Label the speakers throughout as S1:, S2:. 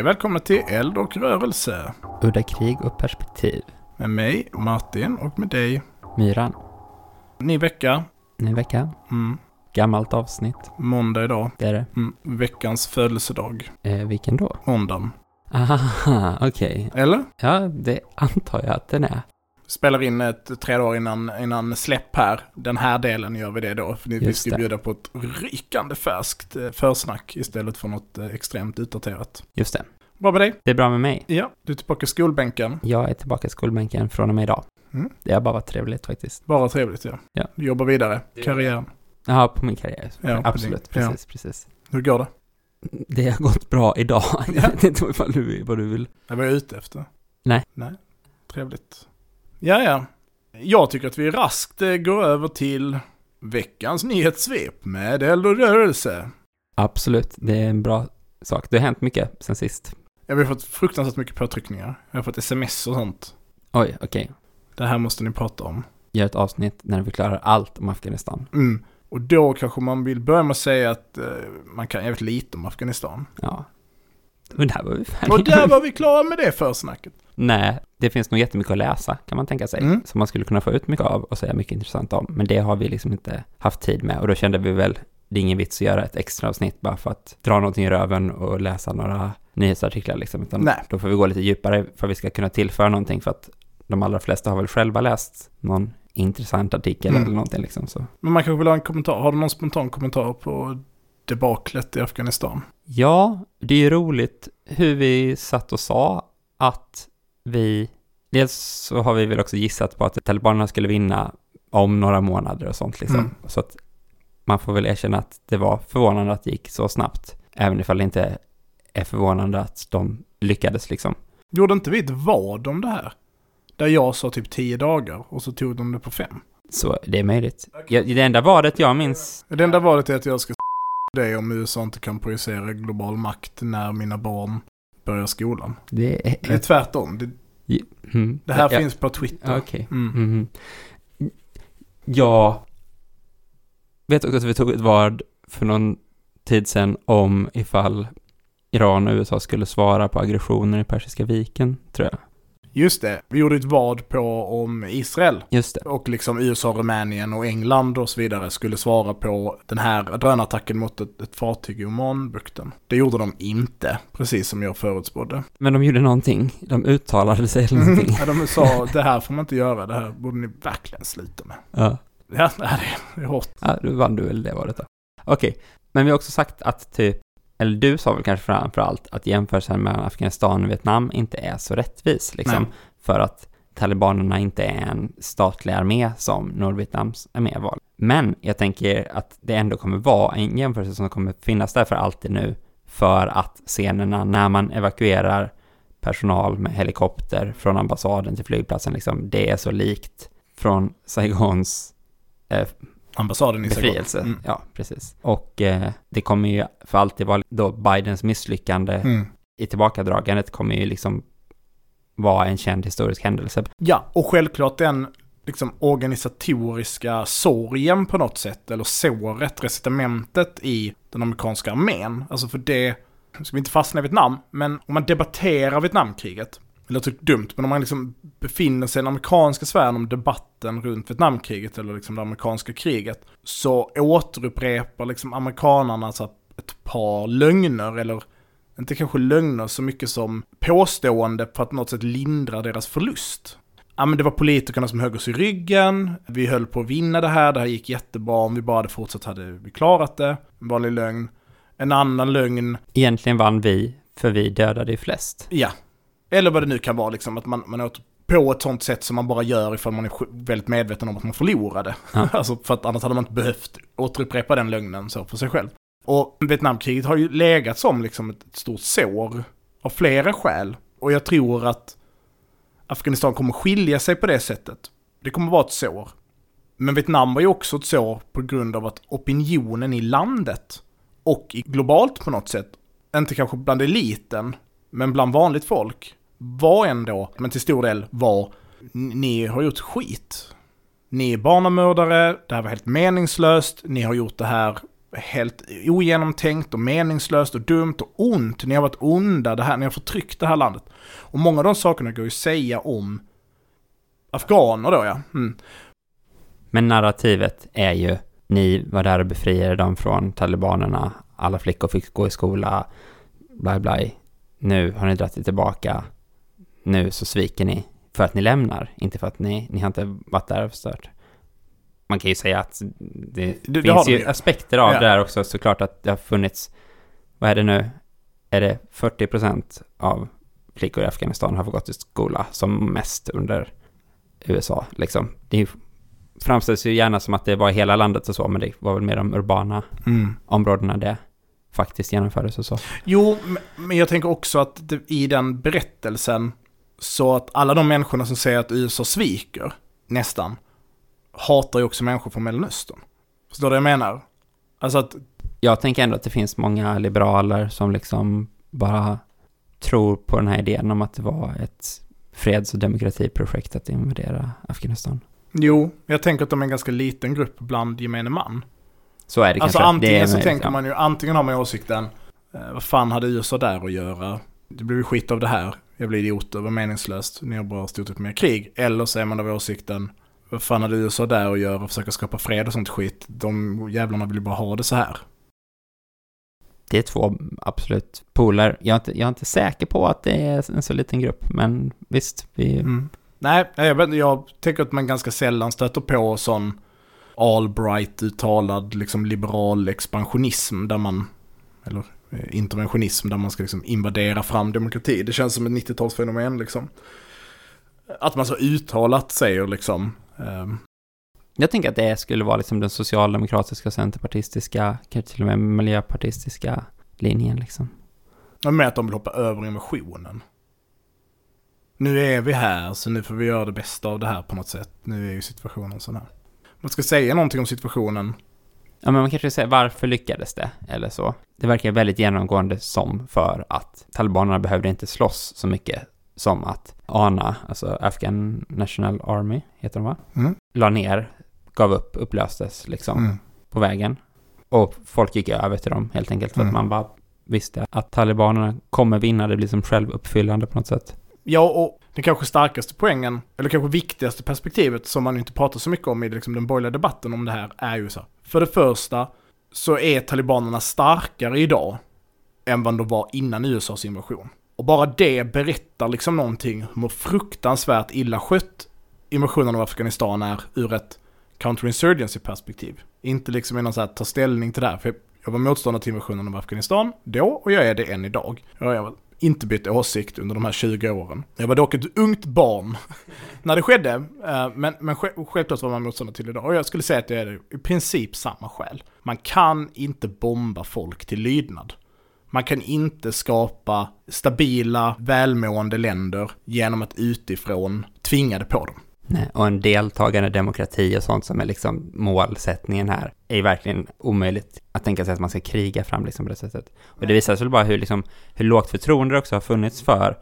S1: Hej välkomna till Eld och rörelse.
S2: Udda krig och perspektiv.
S1: Med mig, Martin, och med dig.
S2: Myran.
S1: Ny vecka.
S2: Ny vecka.
S1: Mm.
S2: Gammalt avsnitt.
S1: Måndag idag.
S2: Det är det.
S1: Mm. Veckans födelsedag.
S2: Eh, vilken då?
S1: Måndagen.
S2: Aha, okej.
S1: Eller?
S2: Ja, det antar jag att den är.
S1: Spelar in ett tre dagar innan, innan släpp här. Den här delen gör vi det då. För vi
S2: Just
S1: ska
S2: det.
S1: bjuda på ett rykande färskt eh, försnack istället för något eh, extremt utdaterat.
S2: Just det.
S1: Bra med dig?
S2: Det är bra med mig.
S1: Ja, du är tillbaka i skolbänken.
S2: Jag är tillbaka i skolbänken från och med idag.
S1: Mm.
S2: Det har bara varit trevligt faktiskt.
S1: Bara trevligt ja.
S2: Ja.
S1: Du jobbar vidare. Karriären.
S2: Ja, på min karriär.
S1: Ja,
S2: Absolut,
S1: på din-
S2: precis, precis.
S1: Hur går det?
S2: Det har gått bra idag.
S1: Ja.
S2: Jag vet inte vad du, vad du vill.
S1: Det var jag ute efter.
S2: Nej.
S1: Nej. Trevligt. Ja, ja. Jag tycker att vi raskt eh, går över till veckans nyhetssvep med eld och rörelse.
S2: Absolut, det är en bra sak. Det har hänt mycket sen sist.
S1: Jag har fått fruktansvärt mycket påtryckningar. Jag har fått sms och sånt.
S2: Oj, okej.
S1: Det här måste ni prata om.
S2: Gör ett avsnitt när vi förklarar allt om Afghanistan.
S1: Mm. Och då kanske man vill börja med att säga att eh, man kan jävligt lite om Afghanistan.
S2: Ja. Men där var vi färdiga.
S1: Och där var vi klara med det försnacket.
S2: Nej, det finns nog jättemycket att läsa kan man tänka sig.
S1: Mm.
S2: Som man skulle kunna få ut mycket av och säga mycket intressant om. Men det har vi liksom inte haft tid med. Och då kände vi väl, det är ingen vits att göra ett extra avsnitt bara för att dra någonting i röven och läsa några nyhetsartiklar liksom. Utan
S1: Nej.
S2: då får vi gå lite djupare för att vi ska kunna tillföra någonting. För att de allra flesta har väl själva läst någon intressant artikel
S1: Mm.
S2: eller någonting liksom. Så.
S1: Men man kanske vill ha en kommentar. Har du någon spontan kommentar på debaklet i Afghanistan?
S2: Ja, det är ju roligt hur vi satt och sa att vi... Dels så har vi väl också gissat på att talibanerna skulle vinna om några månader och sånt liksom.
S1: Mm.
S2: Så att man får väl erkänna att det var förvånande att det gick så snabbt. Även ifall det inte är förvånande att de lyckades liksom.
S1: Gjorde inte vi ett vad om det här? Där jag sa typ tio dagar och så tog de det på fem.
S2: Så det är möjligt. Jag, det enda vadet jag minns...
S1: Det enda valet är att jag ska det om USA inte kan projicera global makt när mina barn börjar skolan.
S2: Det är...
S1: Det är tvärtom. Det,
S2: Mm.
S1: det här
S2: Ja,
S1: finns på Twitter.
S2: Okej.
S1: Mm.
S2: Mhm. Jag vet också att vi tog ett vad för någon tid sedan om ifall Iran och USA skulle svara på aggressioner i Persiska viken, tror jag.
S1: Just det. Vi gjorde ett vad på om Israel.
S2: Just det.
S1: Och liksom USA, Rumänien och England och så vidare skulle svara på den här drönarattacken mot ett, ett fartyg i Omanbukten. Det gjorde de inte, precis som jag förutspådde.
S2: Men de gjorde någonting. De uttalade sig eller någonting.
S1: Ja, de sa det här får man inte göra, det här borde ni verkligen sluta med.
S2: ja.
S1: Ja, det är hårt.
S2: ja, då vann du väl det valet då. Okej, men vi har också sagt att typ, eller du sa väl kanske framför allt att jämförelsen mellan Afghanistan och Vietnam inte är så rättvis liksom.
S1: Nej.
S2: För att talibanerna inte är en statlig armé som Nordvietnams armé var. Men jag tänker att det ändå kommer vara en jämförelse som kommer finnas där för alltid nu. För att scenerna när man evakuerar personal med helikopter från ambassaden till flygplatsen, liksom, det är så likt från Saigons eh,
S1: Ambassaden i Saigon.
S2: befrielse.
S1: Mm.
S2: Ja, precis. Och eh, det kommer ju för alltid vara då Bidens misslyckande
S1: Mm.
S2: i tillbakadragandet kommer ju liksom vara en känd historisk händelse.
S1: Ja, och självklart den liksom organisatoriska sorgen på något sätt, eller såret, recitamentet i den amerikanska armén. Alltså för det, ska vi inte fastna i Vietnam, men om man debatterar Vietnamkriget, det låter dumt, men om man liksom befinner sig i den amerikanska sfären om debatten runt Vietnamkriget eller liksom det amerikanska kriget, så återupprepar liksom amerikanerna så att ett par lögner, eller inte kanske lögner så mycket som påstående för att något sätt lindra deras förlust. Ja men det var politikerna som högg oss i ryggen, vi höll på att vinna det här, det här gick jättebra, om vi bara hade fortsatt hade vi klarat det. En vanlig lögn. En annan lögn,
S2: Egentligen vann vi, för vi dödade ju flest.
S1: ja. Eller vad det nu kan vara liksom, att man, man åt på ett sånt sätt som man bara gör ifall man är väldigt medveten om att man förlorade.
S2: Ja.
S1: alltså för att annars hade man inte behövt återupprepa den lögnen så för sig själv. Och Vietnamkriget har ju legat som liksom ett, ett stort sår av flera skäl. Och jag tror att Afghanistan kommer skilja sig på det sättet. Det kommer vara ett sår. Men Vietnam var ju också ett sår på grund av att opinionen i landet och globalt på något sätt, inte kanske bland eliten, men bland vanligt folk, var ändå, men till stor del var, ni har gjort skit. Ni är barnamördare, det här var helt meningslöst, ni har gjort det här helt ogenomtänkt och meningslöst och dumt och ont. Ni har varit onda, det här, ni har förtryckt det här landet. Och många av de sakerna går ju att säga om afghaner då ja. Mm.
S2: Men narrativet är ju, ni var där och befriade dem från talibanerna, alla flickor fick gå i skola, bla bla. Nu har ni dragit er tillbaka, nu så sviker ni för att ni lämnar, inte för att ni, ni har inte varit där och förstört. Man kan ju säga att det, det finns det ju aspekter av ja. det där också, såklart att det har funnits, vad är det nu, är det 40 procent av flickor i Afghanistan har fått gått i skola som mest under USA, liksom. Det framställs ju gärna som att det var hela landet och så, men det var väl mer de urbana mm. områdena det faktiskt genomfördes och så.
S1: Jo, men jag tänker också att det, i den berättelsen, så att alla de människorna som säger att USA sviker, nästan, hatar ju också människor från Mellanöstern. Förstår du vad jag menar? Alltså att...
S2: Jag tänker ändå att det finns många liberaler som liksom bara tror på den här idén om att det var ett freds och demokratiprojekt att invadera Afghanistan.
S1: Jo, jag tänker att de är en ganska liten grupp bland gemene man.
S2: Så är det
S1: alltså
S2: kanske.
S1: antingen
S2: så
S1: tänker ja. man ju, antingen har man åsikten, eh, vad fan hade USA där att göra? Det blir ju skit av det här. Jag blir idiot, det var meningslöst, ni har bara stort upp mer krig. Eller så är man av åsikten, vad fan hade USA där att göra? Försöka skapa fred och sånt skit. De jävlarna vill ju bara ha det så här.
S2: Det är två absolut poler. Jag är inte, jag är inte säker på att det är en så liten grupp, men visst, vi... Mm.
S1: Nej, jag, vet, jag tänker att man ganska sällan stöter på sån Albright uttalad liksom liberal expansionism där man, eller interventionism där man ska liksom invadera fram demokrati. Det känns som ett 90-talsfenomen liksom. Att man så uttalat säger liksom. Um,
S2: jag tänker att det skulle vara liksom den socialdemokratiska, centerpartistiska, kanske till och med miljöpartistiska linjen liksom.
S1: Med att de vill hoppa över invasionen nu är vi här så nu får vi göra det bästa av det här på något sätt. Nu är ju situationen sån här. Man ska säga någonting om situationen.
S2: Ja, men man kanske säger varför lyckades det? Eller så. Det verkar väldigt genomgående som för att talibanerna behövde inte slåss så mycket som att ANA, alltså Afghan National Army, heter de va? Mm. La ner, gav upp, upplöstes liksom mm. på vägen. Och folk gick över till dem helt enkelt för mm. att man bara visste att talibanerna kommer vinna, det blir som självuppfyllande på något sätt.
S1: Ja, och den kanske starkaste poängen, eller kanske viktigaste perspektivet som man inte pratar så mycket om i liksom den borgerliga debatten om det här, är ju så. För det första så är talibanerna starkare idag än vad de var innan USAs invasion. Och bara det berättar liksom någonting om hur fruktansvärt illa skött invasionen av Afghanistan är ur ett counterinsurgency-perspektiv. Inte liksom i någon så här ta ställning till det här. För jag var motståndare till invasionen av Afghanistan då och jag är det än idag. Jag var inte bytt åsikt under de här 20 åren. Jag var dock ett ungt barn när det skedde, eh, men, men självklart var man motståndare till det. Och jag skulle säga att det är i princip samma skäl. Man kan inte bomba folk till lydnad. Man kan inte skapa stabila, välmående länder genom att utifrån tvinga det på dem.
S2: Och en deltagande demokrati och sånt som är liksom målsättningen här är ju verkligen omöjligt att tänka sig att man ska kriga fram liksom på det sättet. Och det visar sig väl bara hur, liksom, hur lågt förtroende också har funnits för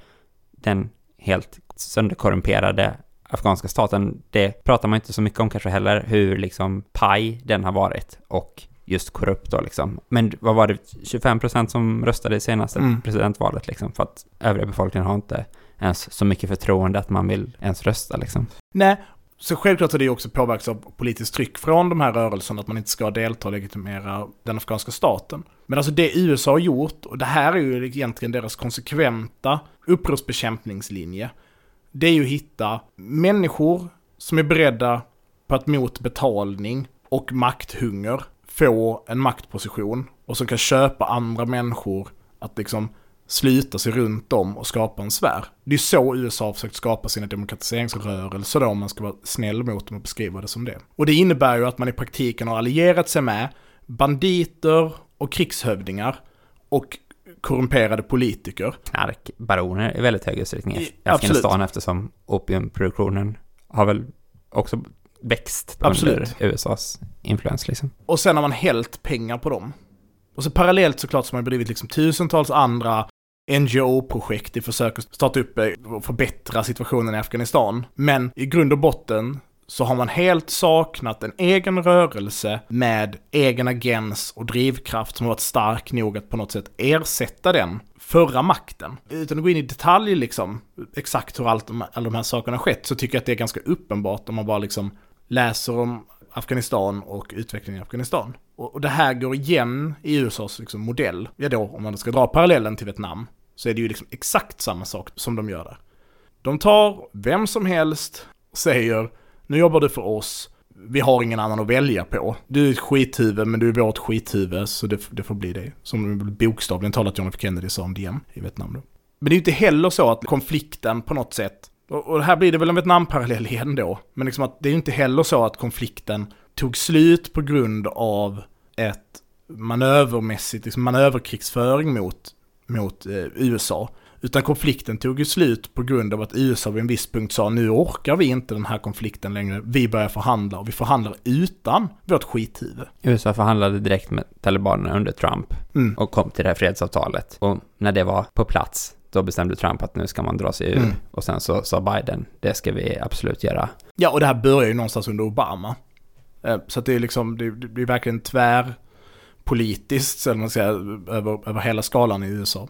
S2: den helt sönderkorrumperade afghanska staten. Det pratar man inte så mycket om kanske heller, hur liksom paj den har varit och just korrupt då liksom. Men vad var det, 25 procent som röstade i senaste mm. presidentvalet liksom, för att övriga befolkningen har inte ens så mycket förtroende att man vill ens rösta liksom.
S1: Nej, så självklart har det också påverkats av politiskt tryck från de här rörelserna, att man inte ska delta och legitimera den afghanska staten. Men alltså det USA har gjort, och det här är ju egentligen deras konsekventa upprorsbekämpningslinje, det är ju att hitta människor som är beredda på att mot betalning och makthunger få en maktposition och som kan köpa andra människor att liksom sluta sig runt om och skapa en sfär. Det är så USA har försökt skapa sina demokratiseringsrörelser då, om man ska vara snäll mot dem och beskriva det som det. Och det innebär ju att man i praktiken har allierat sig med banditer och krigshövdingar och korrumperade politiker.
S2: Knarkbaroner i väldigt hög utsträckning I- Afghanistan
S1: absolut.
S2: eftersom opiumproduktionen har väl också växt
S1: Absolut.
S2: under USAs influens liksom.
S1: Och sen har man hällt pengar på dem. Och så parallellt såklart så har man bedrivit liksom tusentals andra NGO-projekt i försök att starta upp eh, och förbättra situationen i Afghanistan. Men i grund och botten så har man helt saknat en egen rörelse med egen agens och drivkraft som har varit stark nog att på något sätt ersätta den förra makten. Utan att gå in i detalj liksom, exakt hur allt de, alla de här sakerna har skett, så tycker jag att det är ganska uppenbart om man bara liksom läser om Afghanistan och utvecklingen i Afghanistan. Och, och det här går igen i USAs liksom modell. Ja då, om man ska dra parallellen till Vietnam, så är det ju liksom exakt samma sak som de gör där. De tar vem som helst och säger nu jobbar du för oss, vi har ingen annan att välja på. Du är ett skithuvud, men du är vårt skithuvud, så det, det får bli det. Som bokstavligen talat John F Kennedy sa om DM i Vietnam då. Men det är ju inte heller så att konflikten på något sätt, och, här blir det väl en Vietnam-parallell igen då, men liksom att det är ju inte heller så att konflikten tog slut på grund av ett manövermässigt, liksom manöverkrigsföring mot, mot eh, USA. Utan konflikten tog ju slut på grund av att USA vid en viss punkt sa nu orkar vi inte den här konflikten längre, vi börjar förhandla och vi förhandlar utan vårt skithuvud.
S2: USA förhandlade direkt med talibanerna under Trump
S1: Mm.
S2: och kom till det här fredsavtalet. Och när det var på plats, då bestämde Trump att nu ska man dra sig ur.
S1: Mm.
S2: Och sen så sa Biden, det ska vi absolut göra.
S1: Ja, och det här börjar ju någonstans under Obama. Eh, Så att det är liksom, det, det blir verkligen politiskt, eller man säger, över, över hela skalan i USA.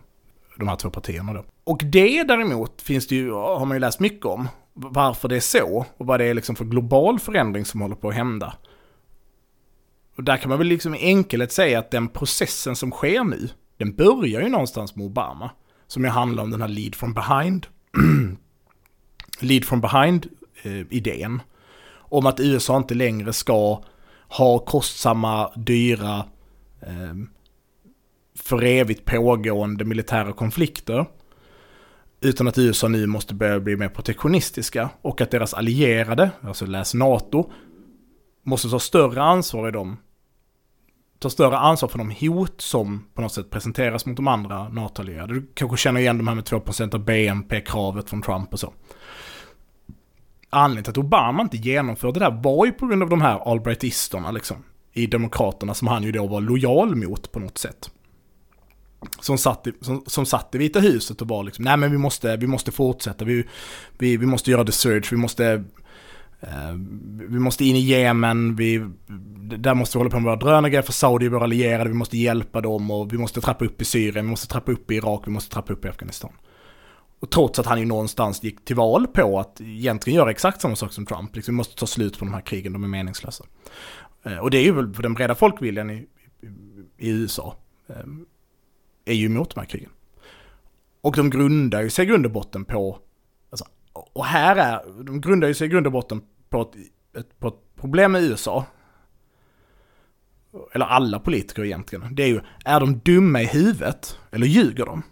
S1: De här två partierna då. Och det däremot finns det ju, har man ju läst mycket om. Varför det är så och vad det är liksom för global förändring som håller på att hända. Och där kan man väl liksom i enkelhet säga att den processen som sker nu, den börjar ju någonstans med Obama. Som ju handlar om den här lead from behind. lead from behind-idén. Eh, om att USA inte längre ska ha kostsamma, dyra, Ehm, för evigt pågående militära konflikter. Utan att USA nu måste börja bli mer protektionistiska och att deras allierade, alltså läs NATO, måste ta större ansvar i dem. Ta större ansvar för de hot som på något sätt presenteras mot de andra NATO-allierade. Du kanske känner igen de här med 2% av BNP-kravet från Trump och så. Anledningen till att Obama inte genomförde det där var ju på grund av de här Albrightisterna liksom. I Demokraterna som han ju då var lojal mot på något sätt. Som satt, i, som, som satt i Vita huset och var liksom, nej men vi måste, vi måste fortsätta, vi, vi, vi måste göra the surge, vi måste, eh, vi måste in i Jemen, vi, där måste vi hålla på med våra drönare för Saudi är våra allierade, vi måste hjälpa dem och vi måste trappa upp i Syrien, vi måste trappa upp i Irak, vi måste trappa upp i Afghanistan. Och trots att han ju någonstans gick till val på att egentligen göra exakt samma sak som Trump, liksom vi måste ta slut på de här krigen, de är meningslösa. Eh, och det är ju väl för den breda folkviljan i, i, i USA, ehm, är ju emot de här krigen. Och de grundar ju sig i grund och botten på, alltså, och här är, de grundar ju sig i grund och botten på ett, ett, på ett problem i USA, eller alla politiker egentligen, det är ju, är de dumma i huvudet eller ljuger de?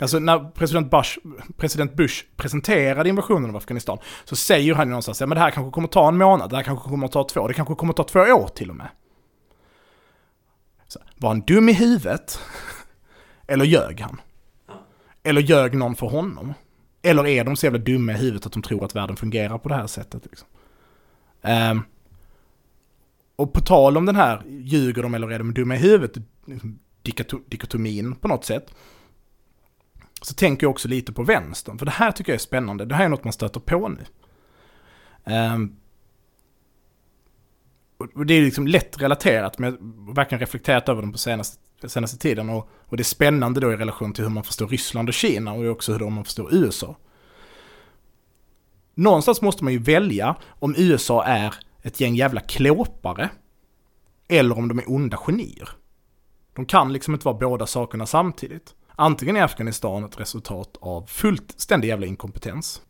S1: Alltså när president Bush, president Bush presenterade invasionen av Afghanistan så säger han ju någonstans att det här kanske kommer ta en månad, det här kanske kommer ta två, det kanske kommer ta två år till och med. Så, var han dum i huvudet? Eller ljög han? Eller ljög någon för honom? Eller är de så jävla dumma i huvudet att de tror att världen fungerar på det här sättet? Liksom? Um, och på tal om den här, ljuger de eller är de dumma i huvudet? Liksom, dikotomin på något sätt. Så tänker jag också lite på vänstern, för det här tycker jag är spännande. Det här är något man stöter på nu. Um, och det är liksom lätt relaterat, men jag har verkligen reflekterat över dem på senaste, senaste tiden. Och, och det är spännande då i relation till hur man förstår Ryssland och Kina och också hur man förstår USA. Någonstans måste man ju välja om USA är ett gäng jävla klåpare eller om de är onda genier. De kan liksom inte vara båda sakerna samtidigt. Antingen är Afghanistan ett resultat av fullständig jävla inkompetens.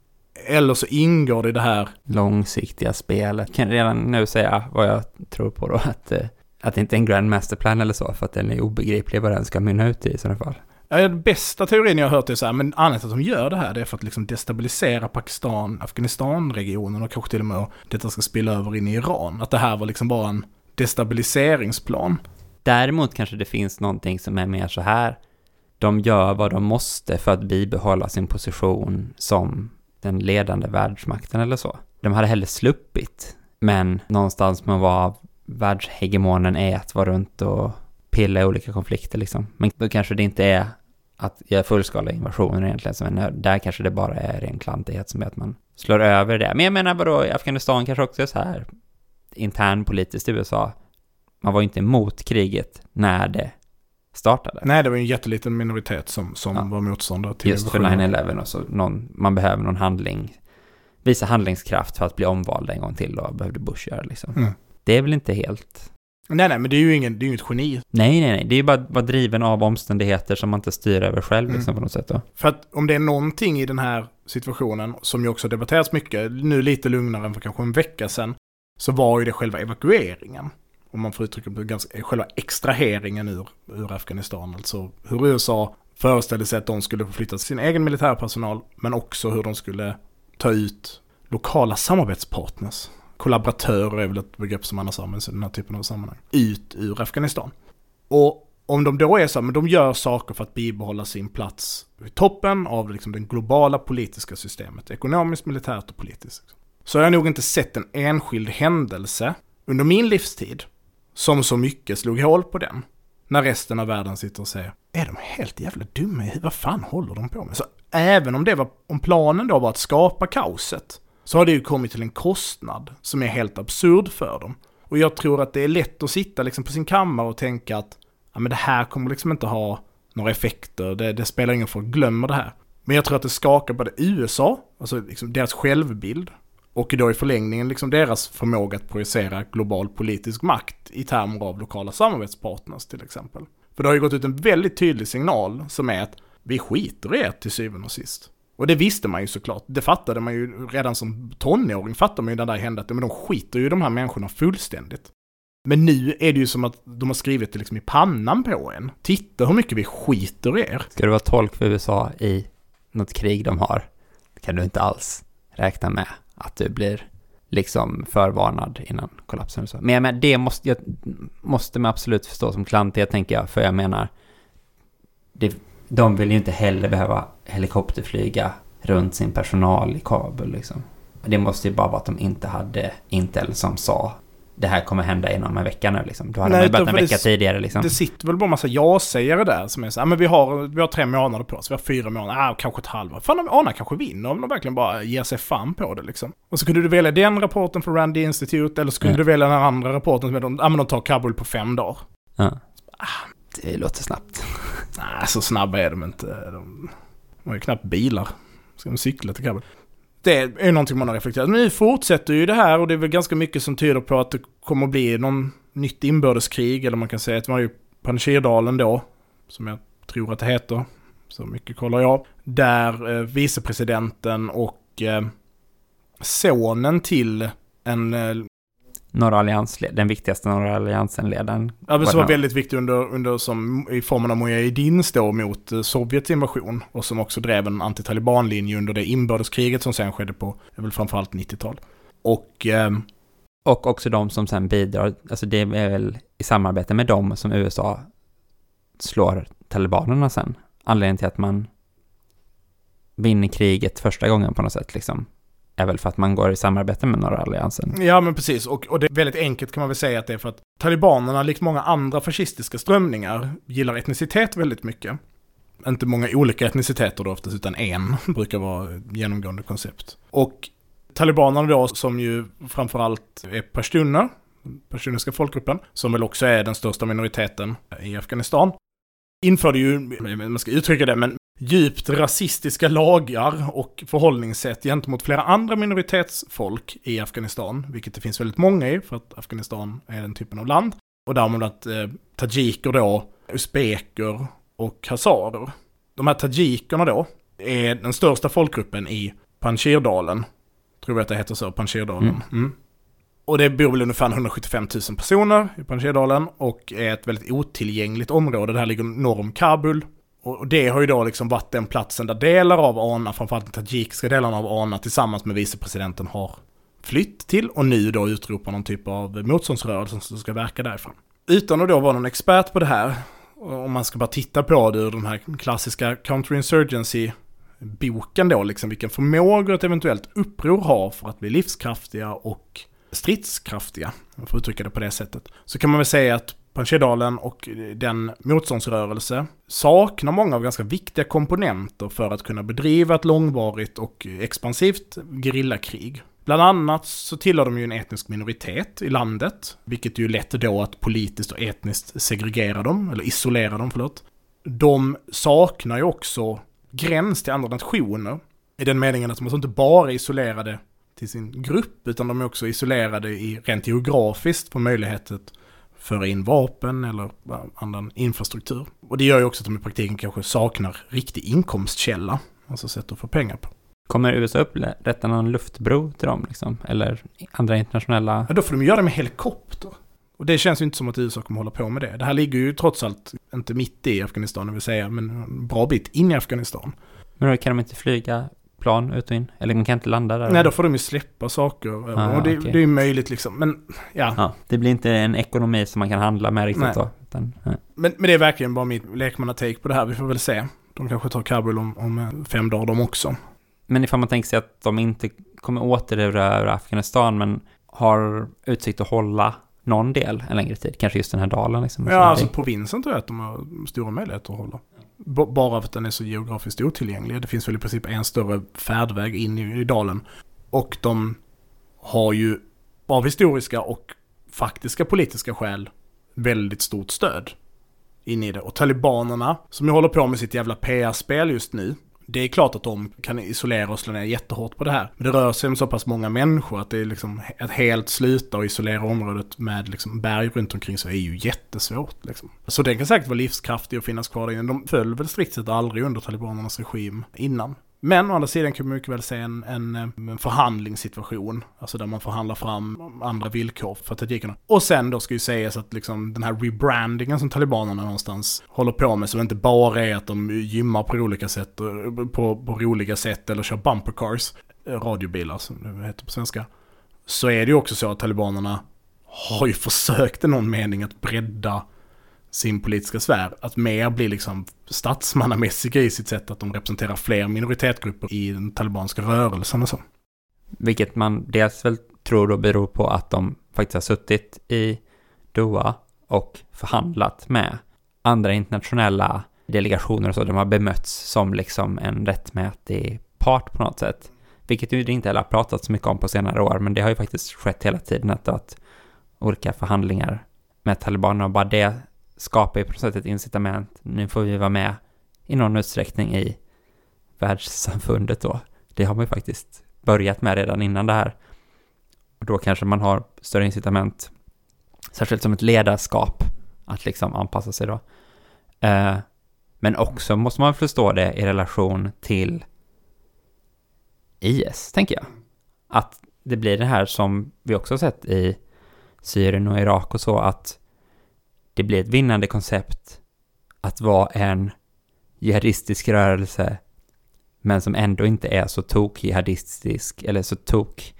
S1: Eller så ingår det i det här
S2: Långsiktiga spelet. Kan redan nu säga vad jag tror på då, att, eh, att det inte är en grandmasterplan eller så, för att den är obegriplig vad den ska mynna ut i i sådana fall.
S1: Ja, den bästa teorin jag har hört är så här, men anledningen till att de gör det här det är för att liksom destabilisera Pakistan, Afghanistan-regionen och kanske till och med att detta ska spilla över in i Iran. Att det här var liksom bara en destabiliseringsplan.
S2: Däremot kanske det finns någonting som är mer så här. De gör vad de måste för att bibehålla sin position som den ledande världsmakten eller så. De hade hellre sluppit, men någonstans med att vara världshegemonen är att vara runt och pilla i olika konflikter liksom. Men då kanske det inte är att göra fullskaliga invasioner egentligen, men där kanske det bara är ren klantighet som är att man slår över det. Men jag menar vadå, i Afghanistan kanske också är så här internpolitiskt i USA. Man var ju inte emot kriget när det startade.
S1: Nej, det var en jätteliten minoritet som, som
S2: Ja.
S1: var motståndare till
S2: Just för
S1: invasionen.
S2: 9-11 och så någon, man behöver någon handling, visa handlingskraft för att bli omvald en gång till och behövde Bush göra liksom.
S1: Mm.
S2: Det är väl inte helt...
S1: Nej, nej, men det är ju ingen, det är ju inget geni.
S2: Nej, nej, nej, det är ju bara att vara driven av omständigheter som man inte styr över själv liksom
S1: Mm.
S2: på något sätt då.
S1: För att om det är någonting i den här situationen, som ju också debatterats mycket, nu lite lugnare än för kanske en vecka sedan, så var ju det själva evakueringen. Om man får uttrycka det ganska, själva extraheringen ur, ur Afghanistan. Alltså hur USA föreställde sig att de skulle förflytta sin egen militärpersonal, men också hur de skulle ta ut lokala samarbetspartners. Kollaboratörer är väl ett begrepp som annars används i den här typen av sammanhang. Ut ur Afghanistan. Och om de då är så här, men de gör saker för att bibehålla sin plats i toppen av liksom det globala politiska systemet, ekonomiskt, militärt och politiskt. Så har jag nog inte sett en enskild händelse under min livstid som så mycket slog hål på den. När resten av världen sitter och säger, är de helt jävla dumma i huvudet? Vad fan håller de på med? Så även om det var, om planen då var att skapa kaoset, så har det ju kommit till en kostnad som är helt absurd för dem. Och jag tror att det är lätt att sitta liksom på sin kammare och tänka att ja, men det här kommer liksom inte ha några effekter, det, det spelar ingen roll, glömmer det här. Men jag tror att det skakar både USA, alltså liksom deras självbild, och då i förlängningen liksom deras förmåga att projicera global politisk makt i termer av lokala samarbetspartners till exempel. För det har ju gått ut en väldigt tydlig signal som är att vi skiter i er till syvende och sist. Och det visste man ju såklart. Det fattade man ju redan som tonåring, fattade man ju när det där hände, att men de skiter ju i de här människorna fullständigt. Men nu är det ju som att de har skrivit det liksom i pannan på en. Titta hur mycket vi skiter i er.
S2: Ska du vara tolk för USA i något krig de har, Det kan du inte alls räkna med att du blir liksom förvarnad innan kollapsen och så. Men jag menar, det måste, jag, måste man absolut förstå som klantighet tänker jag, för jag menar, det, de vill ju inte heller behöva helikopterflyga runt sin personal i Kabul liksom. Det måste ju bara vara att de inte hade Intel som sa det här kommer hända inom en vecka nu liksom. Då hade
S1: Nej,
S2: man ju börjat en vecka
S1: det-
S2: tidigare liksom.
S1: Det sitter väl bara massa ja-sägare där som är så här, men vi har, vi har tre månader på oss, vi har fyra månader, ah, kanske ett halvår. Fan, de anar kanske vinner om de verkligen bara ger sig fan på det liksom. Och så kunde du välja den rapporten från Randy Institute, eller så kunde
S2: Ja.
S1: du välja den andra rapporten som är de, ah, men de tar Kabul på fem dagar.
S2: Ja. Det låter snabbt.
S1: Nej, så snabba är de inte. De, de har ju knappt bilar. Ska de cykla till Kabul? Det är någonting man har reflekterat. Men nu fortsätter ju det här och det är väl ganska mycket som tyder på att det kommer att bli någon nytt inbördeskrig. Eller man kan säga att det var ju Panjshirdalen då, som jag tror att det heter. Så mycket kollar jag. Där eh, vicepresidenten och eh, sonen till en eh,
S2: Norra allians, den viktigaste norra alliansen-ledaren.
S1: Ja, men som
S2: Var
S1: väldigt viktig under, under som, i formen av Mujahedins då mot eh, Sovjets invasion. Och som också drev en antitalibanlinje under det inbördeskriget som sen skedde på, väl framförallt 90-tal. Och ehm,
S2: Och också de som sen bidrar, alltså det är väl i samarbete med dem som USA slår talibanerna sen. Anledningen till att man vinner kriget första gången på något sätt liksom, är väl för att man går i samarbete med norra alliansen.
S1: ja men precis, och, och det är väldigt enkelt kan man väl säga att det är för att talibanerna, likt många andra fascistiska strömningar, gillar etnicitet väldigt mycket. Inte många olika etniciteter då oftast, utan en brukar vara genomgående koncept. Och talibanerna då, som ju framförallt är pashtuner, pashtuniska folkgruppen, som väl också är den största minoriteten i Afghanistan, införde ju, man ska uttrycka det, men djupt rasistiska lagar och förhållningssätt gentemot flera andra minoritetsfolk i Afghanistan, vilket det finns väldigt många i, för att Afghanistan är den typen av land. Och därmed att eh, tajiker då, usbeker och hazarer. De här tajikerna då är den största folkgruppen i Panjshirdalen. Tror jag att det heter så, Panjshirdalen.
S2: Mm.
S1: Mm. Och det bor väl ungefär 175 000 personer i Panjshirdalen och är ett väldigt otillgängligt område. Det här ligger norr om Kabul. Och det har ju då liksom varit den platsen där delar av ANA, framförallt den tajikiska delarna av ANA tillsammans med vicepresidenten har flytt till och nu då utropar någon typ av motståndsrörelse som ska verka därifrån. Utan att då vara någon expert på det här, om man ska bara titta på det ur den här klassiska counterinsurgency-boken då, liksom vilken förmåga ett eventuellt uppror har för att bli livskraftiga och stridskraftiga, om jag får uttrycka det på det sättet, så kan man väl säga att Panjshirdalen och den motståndsrörelse saknar många av ganska viktiga komponenter för att kunna bedriva ett långvarigt och expansivt gerillakrig. Bland annat så tillhör de ju en etnisk minoritet i landet, vilket ju lätt då att politiskt och etniskt segregera dem, eller isolera dem, förlåt. De saknar ju också gräns till andra nationer, i den meningen att de alltså inte bara är isolerade till sin grupp, utan de är också isolerade i rent geografiskt på möjlighet att föra in vapen eller annan infrastruktur. Och det gör ju också att de i praktiken kanske saknar riktig inkomstkälla, alltså sätt att få pengar på.
S2: Kommer USA upprätta någon luftbro till dem liksom? Eller andra internationella?
S1: Ja, då får de göra det med helikopter. Och det känns ju inte som att USA kommer hålla på med det. Det här ligger ju trots allt inte mitt i Afghanistan, vill säga, men en bra bit in i Afghanistan.
S2: Men då kan de inte flyga plan ut och in? Eller de kan inte landa där?
S1: Nej, då får de ju släppa saker. Ah, och det, okay. det är möjligt liksom. Men ja. ja.
S2: Det blir inte en ekonomi som man kan handla med riktigt
S1: nej.
S2: då? Utan,
S1: nej. Men, men det är verkligen bara mitt lekmannatake på det här. Vi får väl se. De kanske tar Kabul om, om fem dagar de också.
S2: Men ifall man tänker sig att de inte kommer återerövra Afghanistan men har utsikt att hålla någon del en längre tid, kanske just den här dalen liksom.
S1: Ja, alltså provinsen tror jag att de har stora möjligheter att hålla. Bara för att den är så geografiskt otillgänglig. Det finns väl i princip en större färdväg in i, i dalen. Och de har ju av historiska och faktiska politiska skäl väldigt stort stöd in i det. Och talibanerna, som ju håller på med sitt jävla PR-spel just nu, det är klart att de kan isolera och slå ner jättehårt på det här. Men det rör sig om så pass många människor att det är liksom att helt sluta och isolera området med liksom berg runt omkring så är ju jättesvårt. Liksom. Så den kan säkert vara livskraftig och finnas kvar där inne. De föll väl strikt sett aldrig under talibanernas regim innan. Men å andra sidan kan man mycket väl se en, en, en, förhandlingssituation, alltså där man förhandlar fram andra villkor för tadzjikerna. Och sen då ska ju sägas att liksom den här rebrandingen som talibanerna någonstans håller på med, som inte bara är att de gymmar på olika sätt, på, på roliga sätt eller kör bumper cars, radiobilar som det heter på svenska. Så är det ju också så att talibanerna har ju försökt i någon mening att bredda sin politiska sfär, att mer bli liksom statsmannamässiga i sitt sätt att de representerar fler minoritetsgrupper i den talibanska rörelsen och så.
S2: Vilket man dels väl tror då beror på att de faktiskt har suttit i Doha och förhandlat med andra internationella delegationer och så. De har bemötts som liksom en rättmätig part på något sätt. Vilket ju inte heller har pratat så mycket om på senare år, men det har ju faktiskt skett hela tiden att, att olika förhandlingar med talibanerna och bara det skapar ju på något sätt ett incitament. Nu får vi vara med i någon utsträckning i världssamfundet då. Det har man ju faktiskt börjat med redan innan det här. Och då kanske man har större incitament, särskilt som ett ledarskap, att liksom anpassa sig då. Eh, men också måste man förstå det i relation till IS, tänker jag. Att det blir det här som vi också har sett i Syrien och Irak och så, att det blir ett vinnande koncept att vara en jihadistisk rörelse men som ändå inte är så tok jihadistisk eller så tok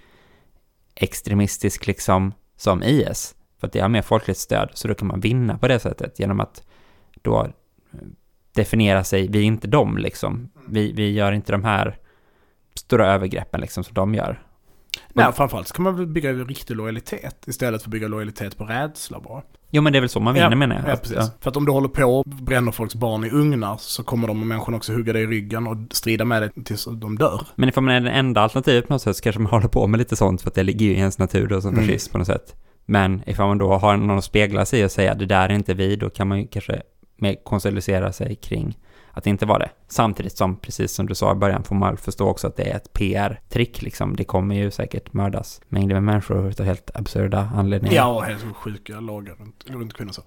S2: extremistisk liksom som IS. För att det har mer folkligt stöd, så då kan man vinna på det sättet genom att då definiera sig, vi är inte dem liksom. Vi, vi gör inte de här stora övergreppen liksom som de gör.
S1: Nej, framförallt så kan man bygga riktig lojalitet istället för att bygga lojalitet på rädsla bara.
S2: Jo, men det är väl så man vinner
S1: ja,
S2: menar jag.
S1: Ja, precis. Ja. För att om du håller på och bränner folks barn i ugnar så kommer de människorna också hugga dig i ryggen och strida med dig tills de dör.
S2: Men ifall man är det enda alternativet på något sätt så kanske man håller på med lite sånt för att det ligger ju i ens natur då som mm. fascism på något sätt. Men ifall man då har någon att spegla sig och säga det där är inte vi, då kan man ju kanske mer konsolidera sig kring att det inte var det. Samtidigt som, precis som du sa i början, får man förstå också att det är ett PR-trick liksom. Det kommer ju säkert mördas mängder med människor utav helt absurda anledningar.
S1: Ja, helt sjuka lagar runt, runt kvinnor så.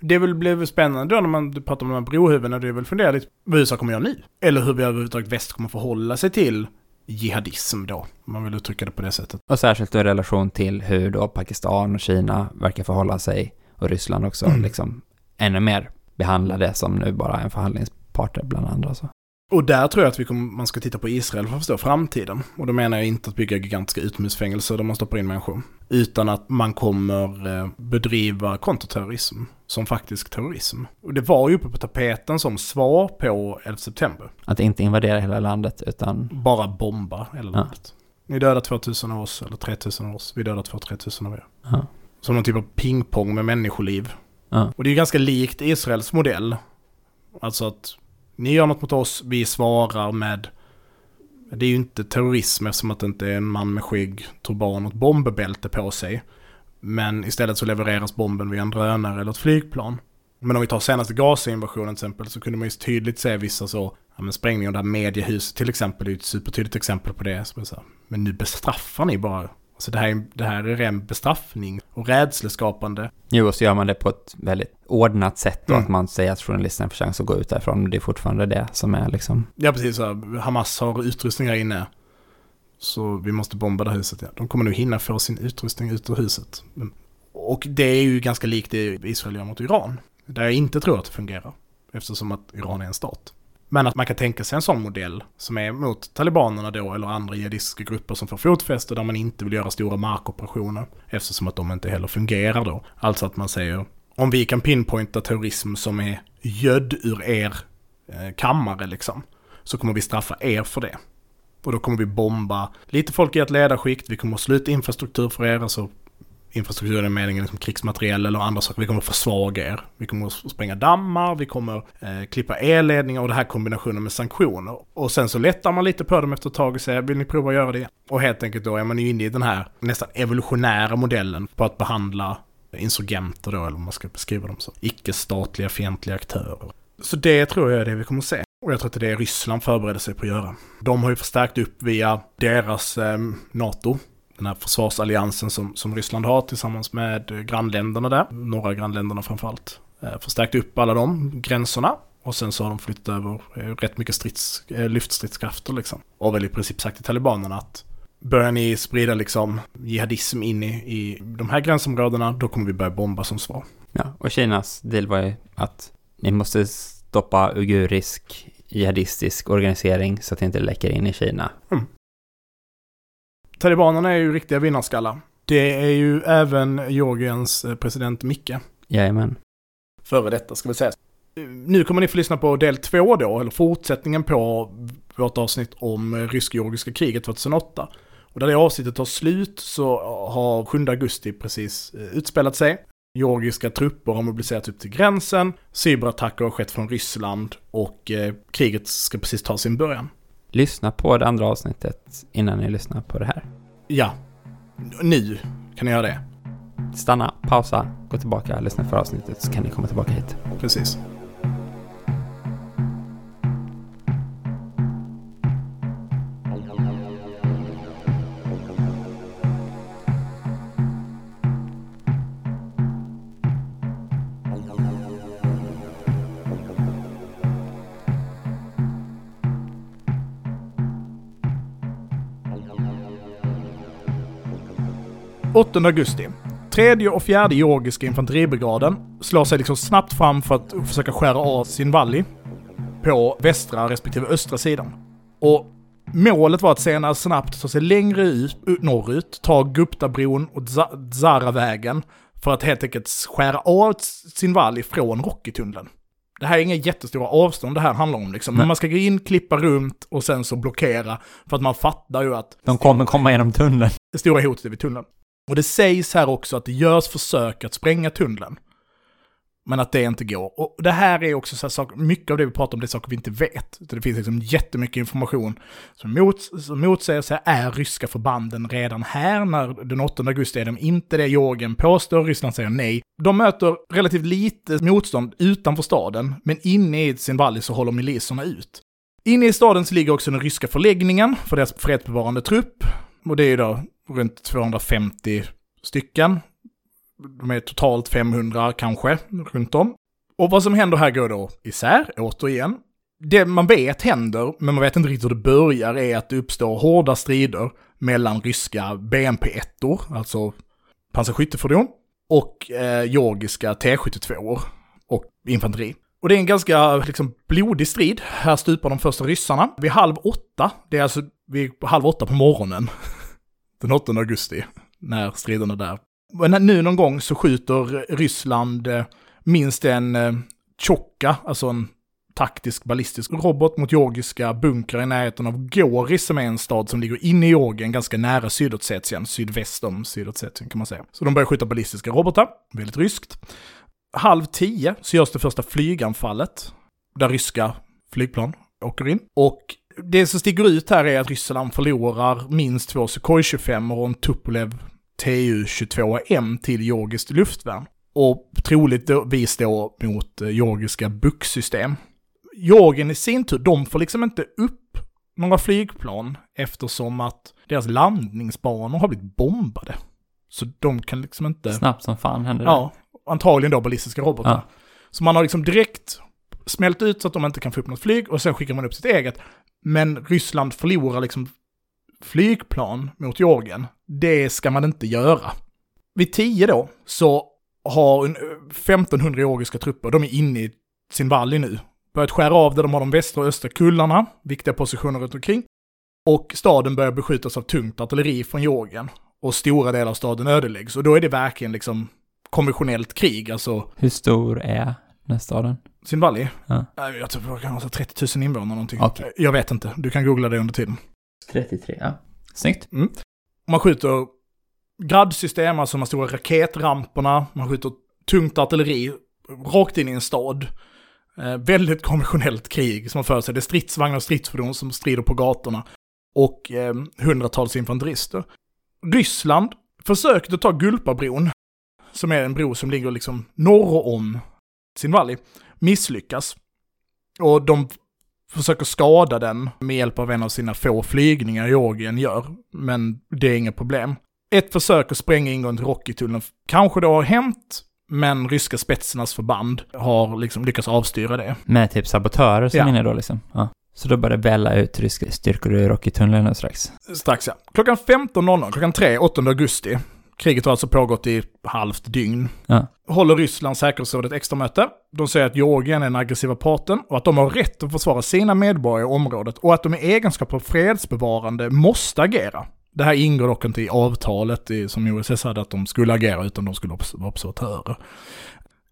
S1: Det väl blev spännande då när man pratar om de här brohuvudena, det är väl fundera lite vad USA kommer göra nu. Eller hur vi överhuvudtaget väst kommer förhålla sig till jihadism då, om man vill uttrycka det på det sättet.
S2: Och särskilt i relation till hur då Pakistan och Kina verkar förhålla sig, och Ryssland också, mm. liksom ännu mer behandla det som nu bara en förhandlings parter bland andra. Så.
S1: Och där tror jag att vi kommer, man ska titta på Israel för att förstå framtiden. Och då menar jag inte att bygga gigantiska utomhusfängelser där man stoppar in människor. Utan att man kommer eh, bedriva kontraterrorism som faktisk terrorism. Och det var ju uppe på tapeten som svar på 11 september.
S2: Att inte invadera hela landet utan...
S1: Bara bomba hela
S2: Ja.
S1: landet. Ni dödar 2000 av oss, eller 3000 av oss. Vi dödar 2-3000 av er.
S2: Ja.
S1: Som någon typ av pingpong med människoliv.
S2: Ja.
S1: Och det är ju ganska likt Israels modell. Alltså att ni gör något mot oss, vi svarar med... Det är ju inte terrorism eftersom att det inte är en man med skägg, turban och ett bombbälte på sig. Men istället så levereras bomben via en drönare eller ett flygplan. Men om vi tar senaste Gaza-invasionen till exempel så kunde man ju tydligt se vissa så, ja men sprängning av det här mediehuset till exempel är ju ett supertydligt exempel på det. Som är så här, men nu bestraffar ni bara. Alltså det här, är, det här är ren bestraffning och rädsleskapande.
S2: Jo, och så gör man det på ett väldigt ordnat sätt och
S1: Mm.
S2: att man säger att journalisterna får chans att gå ut därifrån. Det är fortfarande det som är liksom...
S1: Ja precis, så Hamas har utrustning här inne. Så vi måste bomba det här huset. Ja. De kommer nog hinna få sin utrustning ut ur huset. Men, och det är ju ganska likt det Israel gör mot Iran. Där jag inte tror att det fungerar. Eftersom att Iran är en stat. Men att man kan tänka sig en sån modell som är mot talibanerna då eller andra jihadistiska grupper som får fotfäste där man inte vill göra stora markoperationer. Eftersom att de inte heller fungerar då. Alltså att man säger om vi kan pinpointa terrorism som är gödd ur er eh, kammare liksom. Så kommer vi straffa er för det. Och då kommer vi bomba lite folk i ett ledarskikt, vi kommer att sluta infrastruktur för er, alltså infrastrukturen i meningen liksom krigsmateriel eller andra saker. Vi kommer att försvaga er. Vi kommer att spränga dammar, vi kommer eh, klippa elledningar och det här kombinationen med sanktioner. Och sen så lättar man lite på dem efter ett tag och säger vill ni prova att göra det? Och helt enkelt då är man ju inne i den här nästan evolutionära modellen på att behandla insurgenter då, eller vad man ska beskriva dem som. Icke-statliga fientliga aktörer. Så det tror jag är det vi kommer att se. Och jag tror att det är det Ryssland förbereder sig på att göra. De har ju förstärkt upp via deras eh, NATO, den här försvarsalliansen som, som Ryssland har tillsammans med grannländerna där, norra grannländerna framförallt. Eh, förstärkt upp alla de gränserna och sen så har de flyttat över eh, rätt mycket strids, eh, lyftstridskrafter liksom. Och väl i princip sagt till talibanerna att börjar ni sprida liksom jihadism in i, i de här gränsområdena, då kommer vi börja bomba som svar.
S2: Ja, och Kinas deal var ju att ni måste stoppa uigurisk jihadistisk organisering så att det inte läcker in i Kina.
S1: Talibanerna är ju riktiga vinnarskallar. Det är ju även Georgiens eh, president Micke.
S2: Jajamän.
S1: Före detta ska vi säga. Nu kommer ni få lyssna på del två då, eller fortsättningen på vårt avsnitt om eh, rysk-georgiska kriget 2008. Och där det avsnittet tar slut så har 7 augusti precis eh, utspelat sig. Georgiska trupper har mobiliserats upp till gränsen, cyberattacker har skett från Ryssland och eh, kriget ska precis ta sin början.
S2: Lyssna på det andra avsnittet innan ni lyssnar på det här.
S1: Ja, nu kan ni göra det.
S2: Stanna, pausa, gå tillbaka, lyssna för avsnittet så kan ni komma tillbaka hit.
S1: Precis. –8 augusti. Tredje och fjärde georgiska infanteribrigaden slår sig liksom snabbt fram för att försöka skära av sin valley på västra respektive östra sidan. Och målet var att senare snabbt ta sig längre ut, ut norrut, ta Guptabron och Zaravägen för att helt enkelt skära av sin valley från Rockytunneln. Det här är inga jättestora avstånd det här handlar om liksom, men
S2: Nej.
S1: man ska gå in, klippa runt och sen så blockera för att man fattar ju att
S2: De kommer komma genom tunneln.
S1: det stora hotet är vid tunneln. Och det sägs här också att det görs försök att spränga tunneln. Men att det inte går. Och det här är också så här saker, mycket av det vi pratar om det är saker vi inte vet. Det finns liksom jättemycket information som, mot, som motsäger sig, är ryska förbanden redan här när den 8 augusti är de inte det Georgien påstår, Ryssland säger nej. De möter relativt lite motstånd utanför staden, men inne i sin valley så håller miliserna ut. Inne i staden så ligger också den ryska förläggningen för deras fredsbevarande trupp. Och det är ju då runt 250 stycken. De är totalt 500 kanske, runt om. Och vad som händer här går då isär, återigen. Det man vet händer, men man vet inte riktigt hur det börjar, är att det uppstår hårda strider mellan ryska BMP-1, alltså pansarskyttefordon, och eh, georgiska T-72 och infanteri. Och det är en ganska liksom, blodig strid. Här stupar de första ryssarna. Vid halv åtta, det är alltså vid halv åtta på morgonen, den 8 augusti, när striderna där. Men nu någon gång så skjuter Ryssland eh, minst en eh, Tjocka, alltså en taktisk ballistisk robot mot georgiska bunkrar i närheten av Goris som är en stad som ligger inne i Georgien, ganska nära Sydossetien, sydväst om Sydossetien kan man säga. Så de börjar skjuta ballistiska robotar, väldigt ryskt. Halv tio så görs det första flyganfallet, där ryska flygplan åker in. Och det som sticker ut här är att Ryssland förlorar minst två Sukhoi 25 och en Tupolev Tu-22M till georgiskt luftvärn. Och troligtvis då mot eh, georgiska bucksystem. Georgien i sin tur, de får liksom inte upp några flygplan eftersom att deras landningsbanor har blivit bombade. Så de kan liksom inte...
S2: Snabbt som fan händer det.
S1: Ja, antagligen då ballistiska robotar.
S2: Ja.
S1: Så man har liksom direkt smält ut så att de inte kan få upp något flyg och sen skickar man upp sitt eget. Men Ryssland förlorar liksom flygplan mot Georgien. Det ska man inte göra. Vid 10 då så har 1500 georgiska trupper, de är inne i sin valley nu. Börjat skära av där de har de västra och östra kullarna, viktiga positioner runt omkring. Och staden börjar beskjutas av tungt artilleri från Georgien. Och stora delar av staden ödeläggs. Och då är det verkligen liksom konventionellt krig, alltså
S2: Hur stor är den här staden?
S1: Sin valley.
S2: Ja.
S1: Jag tror det kan vara 30 000 invånare någonting.
S2: Okej.
S1: Jag vet inte, du kan googla det under tiden.
S2: 33, ja. Snyggt.
S1: Man skjuter gradsystem, alltså de här stora raketramperna, man skjuter tungt artilleri rakt in i en stad. Eh, väldigt konventionellt krig som man för sig. Det är stridsvagnar och stridsfordon som strider på gatorna. Och eh, hundratals infanterister. Ryssland försökte ta Gulpabron, som är en bro som ligger liksom norr om Sinvali, misslyckas. Och de försöker skada den med hjälp av en av sina få flygningar Georgien gör, men det är inget problem. Ett försök att spränga ingången till Rockytullen kanske då har hänt, men ryska spetsernas förband har liksom lyckats avstyra det.
S2: Med typ sabotörer som
S1: Ja.
S2: inne då liksom. Ja. Så då börjar det välla ut ryska styrkor ur Rocky-tunneln strax.
S1: Strax ja. Klockan 15.00, klockan 3, 8 augusti. Kriget har alltså pågått i halvt dygn.
S2: Ja.
S1: Håller Rysslands säkerhetsråd ett extra möte. De säger att Georgien är den aggressiva parten och att de har rätt att försvara sina medborgare i området och att de i egenskap av fredsbevarande måste agera. Det här ingår dock inte i avtalet i, som OSS hade att de skulle agera utan de skulle vara observatörer.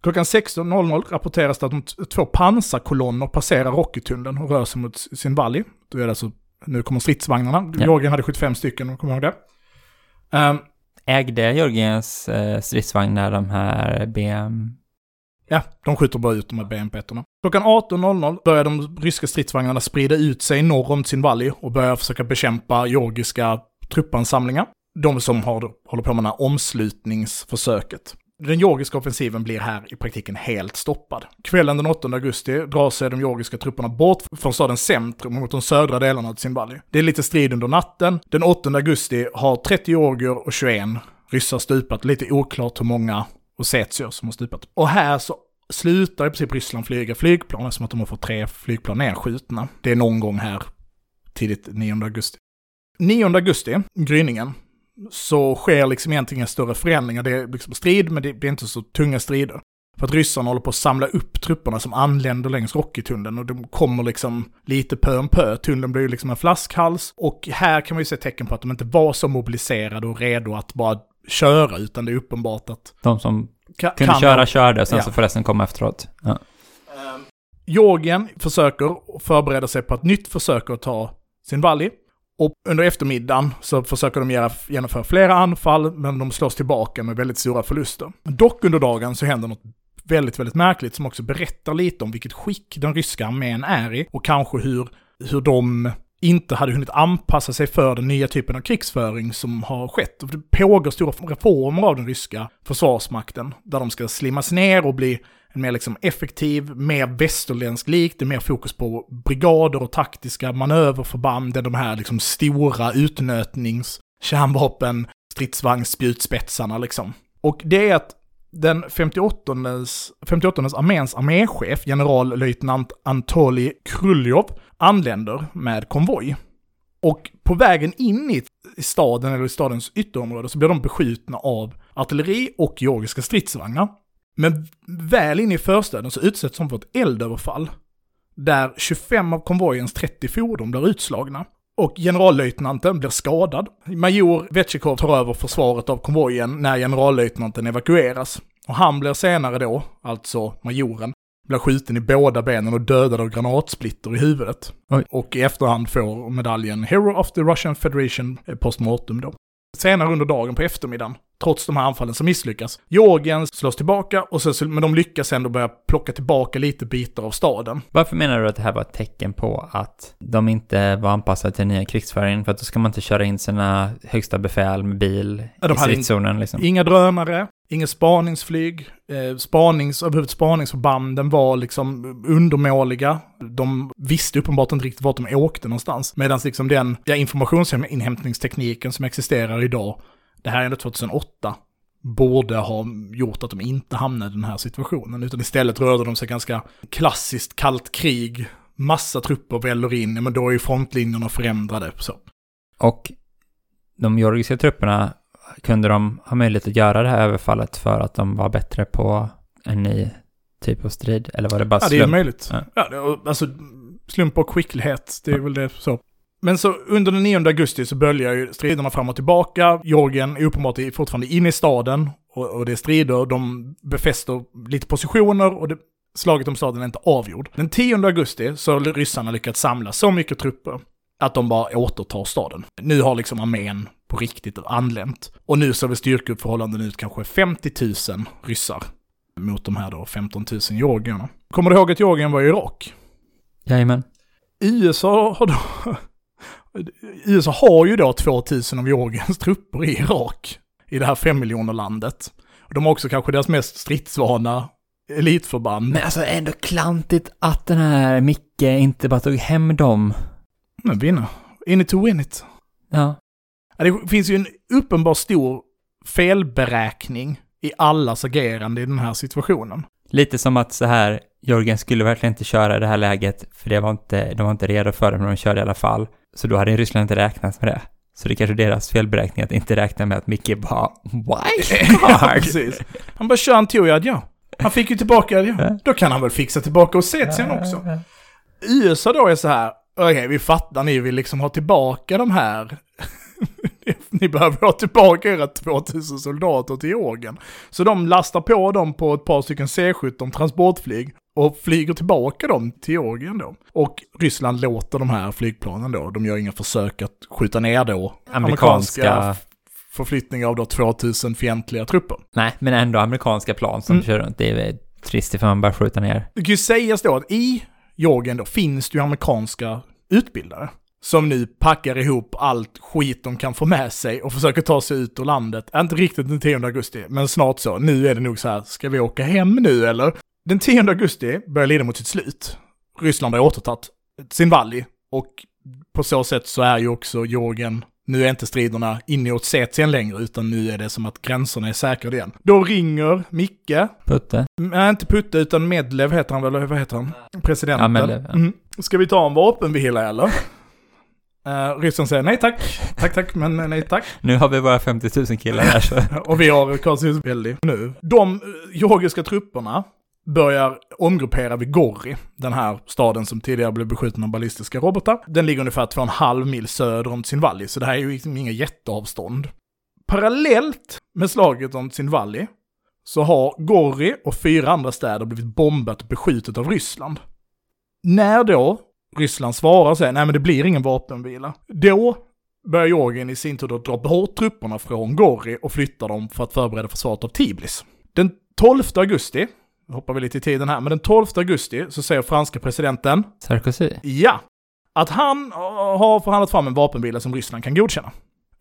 S1: Klockan 16.00 rapporteras det att de två pansarkolonner passerar Rockytunneln och rör sig mot sin valley. Då är det alltså, nu kommer stridsvagnarna.
S2: Ja.
S1: Georgien hade 75 stycken, om du kommer ihåg det. Ehm,
S2: Ägde Georgiens eh, stridsvagnar de här BM...
S1: Ja, de skjuter bara ut de här BMP-erna. Klockan 18.00 börjar de ryska stridsvagnarna sprida ut sig norr om Tsinvali och börjar försöka bekämpa georgiska truppansamlingar. De som har, håller på med det här omslutningsförsöket. Den georgiska offensiven blir här i praktiken helt stoppad. Kvällen den 8 augusti drar sig de georgiska trupperna bort från stadens centrum mot de södra delarna av sin. Det är lite strid under natten. Den 8 augusti har 30 georgier och 21 ryssar stupat. Lite oklart hur många ossetier som har stupat. Och här så slutar i princip Ryssland flyga flygplan eftersom att de har fått tre flygplan nedskjutna. Det är någon gång här tidigt 9 augusti. 9 augusti, gryningen, så sker liksom egentligen inga större förändringar. Det är liksom strid, men det det är inte så tunga strider. För att ryssarna håller på att samla upp trupperna som anländer längs Rockytunneln och de kommer liksom lite pö om pö. Tunneln blir ju liksom en flaskhals och här kan man ju se tecken på att de inte var så mobiliserade och redo att bara köra utan det är uppenbart att
S2: De som
S1: ka-
S2: kunde
S1: kan-
S2: köra körde och sen
S1: Ja.
S2: så får resten komma efteråt. Ja.
S1: Georgien försöker förbereda sig på ett nytt försök att ta sin valley. Och under eftermiddagen så försöker de genomföra flera anfall, men de slås tillbaka med väldigt stora förluster. Dock under dagen så händer något väldigt, väldigt märkligt som också berättar lite om vilket skick den ryska armén är i och kanske hur, hur de inte hade hunnit anpassa sig för den nya typen av krigsföring som har skett. Det pågår stora reformer av den ryska försvarsmakten, där de ska slimmas ner och bli en mer liksom effektiv, mer västerländsk lik, det är mer fokus på brigader och taktiska manöverförband än de här liksom stora utnötnings, kärnvapen, stridsvagnsspjutspetsarna liksom. Och det är att den 58 58 arméns arméchef, generallöjtnant Antoli Kruljov, anländer med konvoj. Och på vägen in i i staden eller i stadens ytterområde så blir de beskjutna av artilleri och georgiska stridsvagnar. Men väl inne i förstaden så utsätts de för ett eldöverfall. Där 25 av konvojens 30 fordon blir utslagna. Och generallöjtnanten blir skadad. Major Vetchikov tar över försvaret av konvojen när generallöjtnanten evakueras. Och han blir senare då, alltså majoren, blir skjuten i båda benen och dödad av granatsplitter i huvudet.
S2: Oj.
S1: Och i efterhand får medaljen Hero of the Russian Federation eh, postmortem då. Senare under dagen på eftermiddagen, trots de här anfallen som misslyckas, Georgien slås tillbaka, och så, men de lyckas ändå börja plocka tillbaka lite bitar av staden.
S2: Varför menar du att det här var ett tecken på att de inte var anpassade till den nya krigsföringen? För att då ska man inte köra in sina högsta befäl med bil
S1: de
S2: i stridszonen liksom.
S1: Inga drönare, inget spaningsflyg, eh, spanings, överhuvudtaget spaningsförbanden var liksom undermåliga. De visste uppenbart inte riktigt vart de åkte någonstans. Medan liksom den ja, informationsinhämtningstekniken som existerar idag, det här är ändå 2008, borde ha gjort att de inte hamnade i den här situationen. Utan istället rörde de sig ganska klassiskt kallt krig. Massa trupper väller in, men då är ju frontlinjerna förändrade. Så.
S2: Och de georgiska trupperna, kunde de ha möjlighet att göra det här överfallet för att de var bättre på en ny typ av strid? Eller var det bara
S1: Ja, det är
S2: slump?
S1: möjligt.
S2: Ja.
S1: Ja. det, alltså, slump och skicklighet, det är väl det så. Men så under den 9 augusti så böljar ju striderna fram och tillbaka. Georgien är uppenbart fortfarande inne i staden och, och det är strider. De befäster lite positioner och det, slaget om staden är inte avgjord. Den 10 augusti så har ryssarna lyckats samla så mycket trupper att de bara återtar staden. Nu har liksom armén på riktigt anlänt. Och nu ser väl styrkeuppförhållanden ut kanske 50 000 ryssar mot de här då 15 000 georgierna. Kommer du ihåg att Georgien var i Irak?
S2: Jajamän.
S1: USA har då... USA har ju då 2000 av Georgiens trupper i Irak. I det här fem miljoner landet. Och de har också kanske deras mest stridsvana elitförband.
S2: Men alltså ändå klantigt att den här Micke inte bara tog hem dem.
S1: Men vinna. In it to win it.
S2: Ja,
S1: Det finns ju en uppenbar stor felberäkning i allas agerande i den här situationen.
S2: Lite som att så här, Jörgen skulle verkligen inte köra i det här läget, för det var inte, de var inte redo för det, men de körde i alla fall. Så då hade Ryssland inte räknat med det. Så det är kanske deras felberäkning att inte räkna med att Micke bara
S1: Ja,
S2: wildcard.
S1: precis. Han bara kör en Tujad, ja. Han fick ju tillbaka, ja. Då kan han väl fixa tillbaka och se sen också. USA då är så här, okej vi fattar ni vill liksom ha tillbaka de här. ni behöver ha tillbaka era 2000 soldater till Georgien. Så de lastar på dem på ett par stycken C-17 transportflyg och flyger tillbaka dem till Georgien då. Och Ryssland låter de här flygplanen då, de gör inga försök att skjuta ner då
S2: Amerikanska-
S1: förflyttningar av då 2000 fientliga trupper.
S2: Nej, men ändå amerikanska plan som
S1: Mm.
S2: kör runt. Det är trist ifall man bara skjuter ner.
S1: Det kan ju sägas då att i Georgien då finns det ju amerikanska utbildare. Som nu packar ihop allt skit de kan få med sig och försöker ta sig ut ur landet. Inte riktigt den 10 augusti, men snart så. Nu är det nog så här, ska vi åka hem nu eller? Den 10 augusti börjar lida mot sitt slut. Ryssland har återtagit sin valley och på så sätt så är ju också Georgien, nu är inte striderna inne i Ossetien längre, utan nu är det som att gränserna är säkrade igen. Då ringer Micke,
S2: Putte.
S1: Nej, inte Putte, utan Medlev heter han väl, eller vad heter han? Presidenten.
S2: Ja, Medlev, ja.
S1: Mm. Ska vi ta en vapenvila eller? Uh, Ryssland säger nej tack, tack tack, men nej tack.
S2: Nu har vi bara 50 000 killar här så.
S1: Och vi har Karlsruhe väldigt nu. De eh, georgiska trupperna börjar omgruppera vid Gori, den här staden som tidigare blev beskjuten av ballistiska robotar. Den ligger ungefär två och en halv mil söder om Tsinvali, så det här är ju liksom inga jätteavstånd. Parallellt med slaget om Tsinvali så har Gori och fyra andra städer blivit bombat och beskjutet av Ryssland. När då Ryssland svarar och säger nej men det blir ingen vapenvila, då börjar Georgien i sin tur då dra bort trupperna från Gori och flytta dem för att förbereda försvaret av Tiblis. Den 12 augusti, nu hoppar vi lite i tiden här, men den 12 augusti så säger franska presidenten
S2: Sarkozy.
S1: ja, att han eh, har förhandlat fram en vapenvila som Ryssland kan godkänna.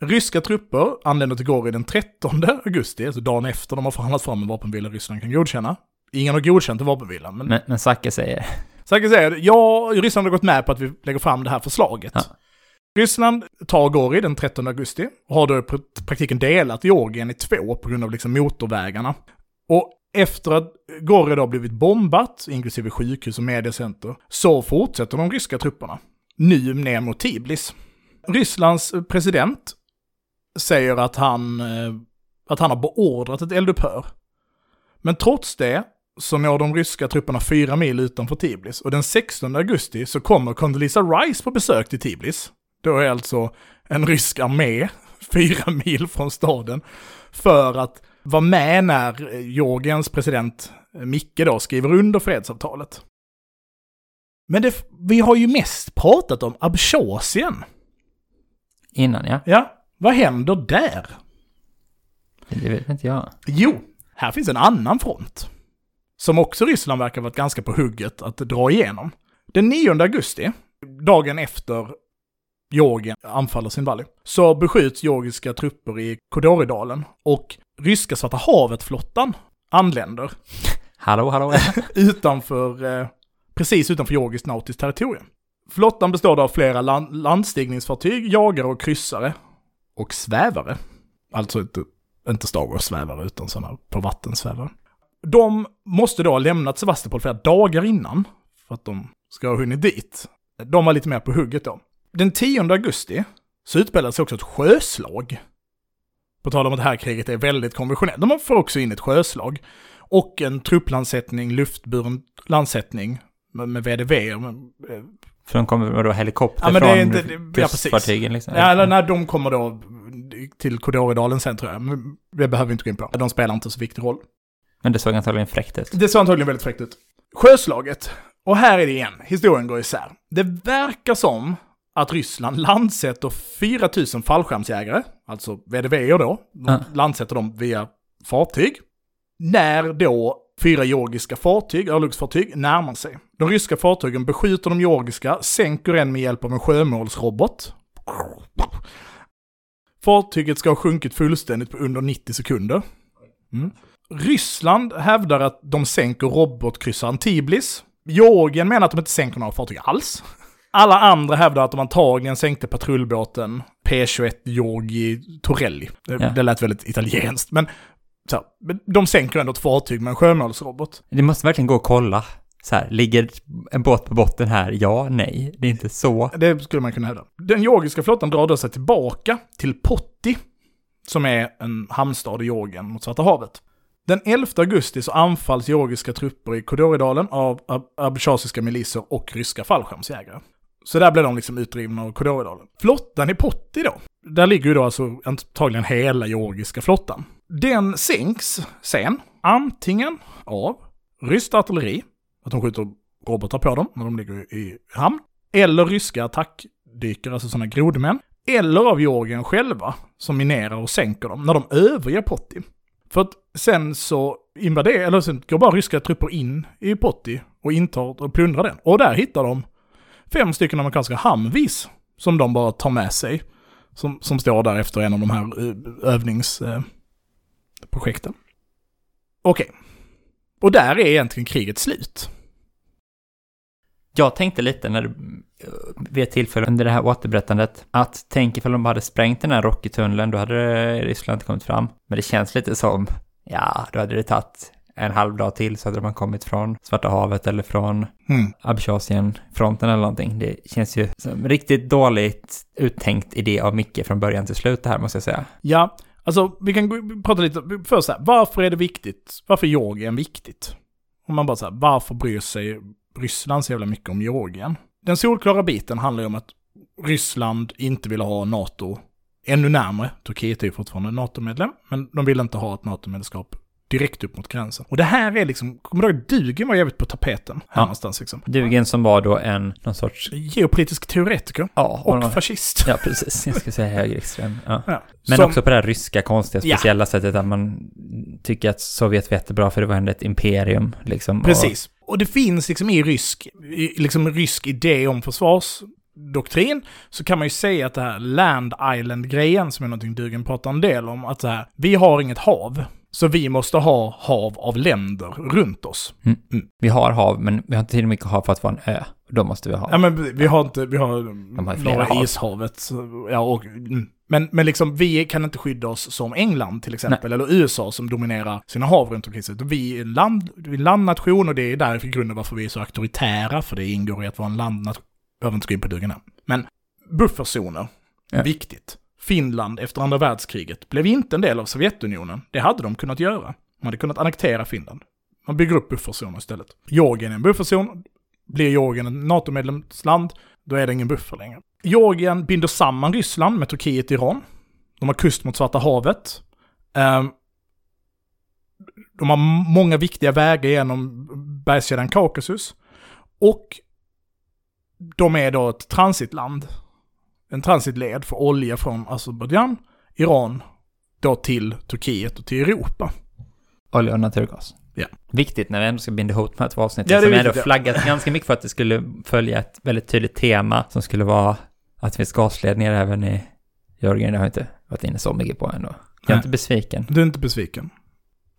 S1: Ryska trupper anländer till Gori den 13 augusti, alltså dagen efter de har förhandlat fram en vapenvila Ryssland kan godkänna. Ingen har godkänt en vapenvila, men
S2: Men, men Zacke säger,
S1: Zacke säger, ja, Ryssland har gått med på att vi lägger fram det här förslaget.
S2: Ja.
S1: Ryssland tar Gori den 13 augusti och har då i pr- praktiken delat Georgien i två på grund av liksom motorvägarna. Och efter att Gori då blivit bombat, inklusive sjukhus och mediacenter, så fortsätter de ryska trupperna. Nu ner mot Tiblis. Rysslands president säger att han, eh, att han har beordrat ett eldupphör. Men trots det så når de ryska trupperna fyra mil utanför Tiblis. Och den 16 augusti så kommer Condoleezza Rice på besök till Tiblis. Då är alltså en rysk armé fyra mil från staden för att vara med när Georgiens president Micke då skriver under fredsavtalet. Men det, vi har ju mest pratat om Abchasien.
S2: Innan ja.
S1: Ja, vad händer där?
S2: Det vet inte jag.
S1: Jo, här finns en annan front. Som också Ryssland verkar varit ganska på hugget att dra igenom. Den 9 augusti, dagen efter Georgien anfaller Zimbabwe, så beskjuts georgiska trupper i Kodoridalen och ryska Svarta havet-flottan anländer
S2: Hallå, hallå.
S1: utanför, eh, precis utanför georgiskt nautiskt territorium. Flottan består av flera land, landstigningsfartyg, jagare och kryssare. Och svävare. Alltså inte, inte Star Wars-svävare, utan sådana på vatten svävare. De måste då ha lämnat Sevastopol flera dagar innan, för att de ska ha hunnit dit. De var lite mer på hugget då. Den 10 augusti så utspelade sig också ett sjöslag. På tal om att det här kriget är väldigt konventionellt. De får också in ett sjöslag. Och en trupplandsättning, luftburen landsättning med, VDV.
S2: För de kommer då helikopter
S1: Ja, men det
S2: från
S1: är inte- det- ja,
S2: kustfartygen liksom?
S1: Ja, eller när de kommer då till Kodoridalen sen tror jag. Men det behöver vi inte gå in på. De spelar inte så viktig roll.
S2: Men det såg antagligen fräckt ut.
S1: Det såg antagligen väldigt fräckt ut. Sjöslaget. Och här är det igen. Historien går isär. Det verkar som att Ryssland landsätter 4000 fallskärmsjägare, alltså VDV då. De
S2: Ja.
S1: landsätter dem via fartyg. När då fyra georgiska fartyg, örlogsfartyg, närmar sig. De ryska fartygen beskjuter de georgiska, sänker en med hjälp av en sjömålsrobot. Fartyget ska ha sjunkit fullständigt på under 90 sekunder. Mm. Ryssland hävdar att de sänker robotkryssaren Tiblis. Georgien menar att de inte sänker några fartyg alls. Alla andra hävdar att de antagligen sänkte patrullbåten P21 Georgi Torelli. Det,
S2: Ja.
S1: det lät väldigt italienskt, men, så, här, de sänker ändå ett fartyg med en sjömålsrobot.
S2: Det måste verkligen gå att kolla. Så här, ligger en båt på botten här? Ja, nej. Det är inte så.
S1: Det skulle man kunna hävda. Den georgiska flottan drar då sig tillbaka till Potti, som är en hamnstad i Georgien mot Svarta havet. Den 11 augusti så anfalls georgiska trupper i Kodoridalen av ab- abchasiska miliser och ryska fallskärmsjägare. Så där blev de liksom utdrivna av Kodoridalen. Flottan i Potti då, där ligger ju då alltså antagligen hela georgiska flottan. Den sänks sen, antingen av ryskt artilleri, att de skjuter robotar på dem när de ligger i hamn, eller ryska attackdykare, alltså sådana grodmän, eller av Georgien själva, som minerar och sänker dem när de överger Potti. För att sen så invaderar, eller sen går bara ryska trupper in i Potti och intar och plundrar den. Och där hittar de fem stycken amerikanska Humvees som de bara tar med sig. Som, som står där efter en av de här eh, övningsprojekten. Eh, Okej. Och där är egentligen kriget slut.
S2: Jag tänkte lite när du, vid ett tillfälle under det här återberättandet, att tänk ifall de hade sprängt den här Rocky-tunneln, då hade Ryssland inte kommit fram. Men det känns lite som, ja, då hade det tagit en halv dag till så hade man kommit från Svarta havet eller från
S1: Hmm.
S2: Abchasien-fronten eller någonting. Det känns ju som riktigt dåligt uttänkt idé av Micke från början till slut det här måste jag säga.
S1: Ja, alltså vi kan prata lite, först så här, varför är det viktigt? Varför är Georgien viktigt? Om man bara så här, varför bryr sig Ryssland så jävla mycket om Georgien? Den solklara biten handlar ju om att Ryssland inte vill ha NATO ännu närmare. Turkiet är ju fortfarande NATO-medlem, men de vill inte ha ett NATO-medlemskap direkt upp mot gränsen. Och det här är liksom, kommer du ihåg, Dugen var jävligt på tapeten här
S2: Ja.
S1: någonstans liksom.
S2: Dugen som var då en, någon sorts,
S1: Geopolitisk teoretiker
S2: ja,
S1: och fascist.
S2: ja precis, jag skulle säga högerextrem. Ja.
S1: Ja.
S2: Men
S1: Som-
S2: också på det här ryska konstiga
S1: Ja.
S2: speciella sättet att man tycker att Sovjet var jättebra för det var ändå ett imperium liksom.
S1: Precis. Och det finns liksom i rysk, i, liksom rysk idé om försvarsdoktrin, så kan man ju säga att det här Land Island-grejen, som är någonting Dugen pratar en del om, att så här, vi har inget hav, så vi måste ha hav av länder runt oss.
S2: Och vi har hav, men vi har inte tillräckligt mycket hav för att vara en ö. Då måste vi ha.
S1: Ja men vi har inte, vi har
S2: har ju flera
S1: norra
S2: hav.
S1: ishavet. Ja, och, mm. Men, men liksom vi kan inte skydda oss som England till exempel, eller USA som dominerar sina hav runt omkring sig. Vi är en, land, vi är landnation och det är därför grunden varför vi är så auktoritära, för det ingår i att vara en landnation. Behöver inte gå in på dugen här. Men buffertzoner,
S2: Ja.
S1: viktigt. Finland efter andra världskriget blev inte en del av Sovjetunionen. Det hade de kunnat göra. Man hade kunnat annektera Finland. Man bygger upp buffertzoner istället. Georgien är en buffertzon. Blir Georgien ett NATO-medlemsland, då är det ingen buffer längre. Georgien binder samman Ryssland med Turkiet och Iran. De har kust mot Svarta havet. Ehm, de har många viktiga vägar genom bergskedjan Kaukasus. Och de är då ett transitland. En transitled för olja från Azerbajdzjan, Iran, då till Turkiet och till Europa.
S2: Olja och naturgas.
S1: Ja.
S2: Viktigt när vi ändå ska binda ihop de här två avsnitten.
S1: Ja,
S2: som vi ändå
S1: ja.
S2: flaggat ganska mycket för att det skulle följa ett väldigt tydligt tema som skulle vara att det finns gasledningar även i Georgien. Det har jag inte varit inne så mycket på ändå. Jag är
S1: Nej.
S2: inte besviken.
S1: Du är inte besviken?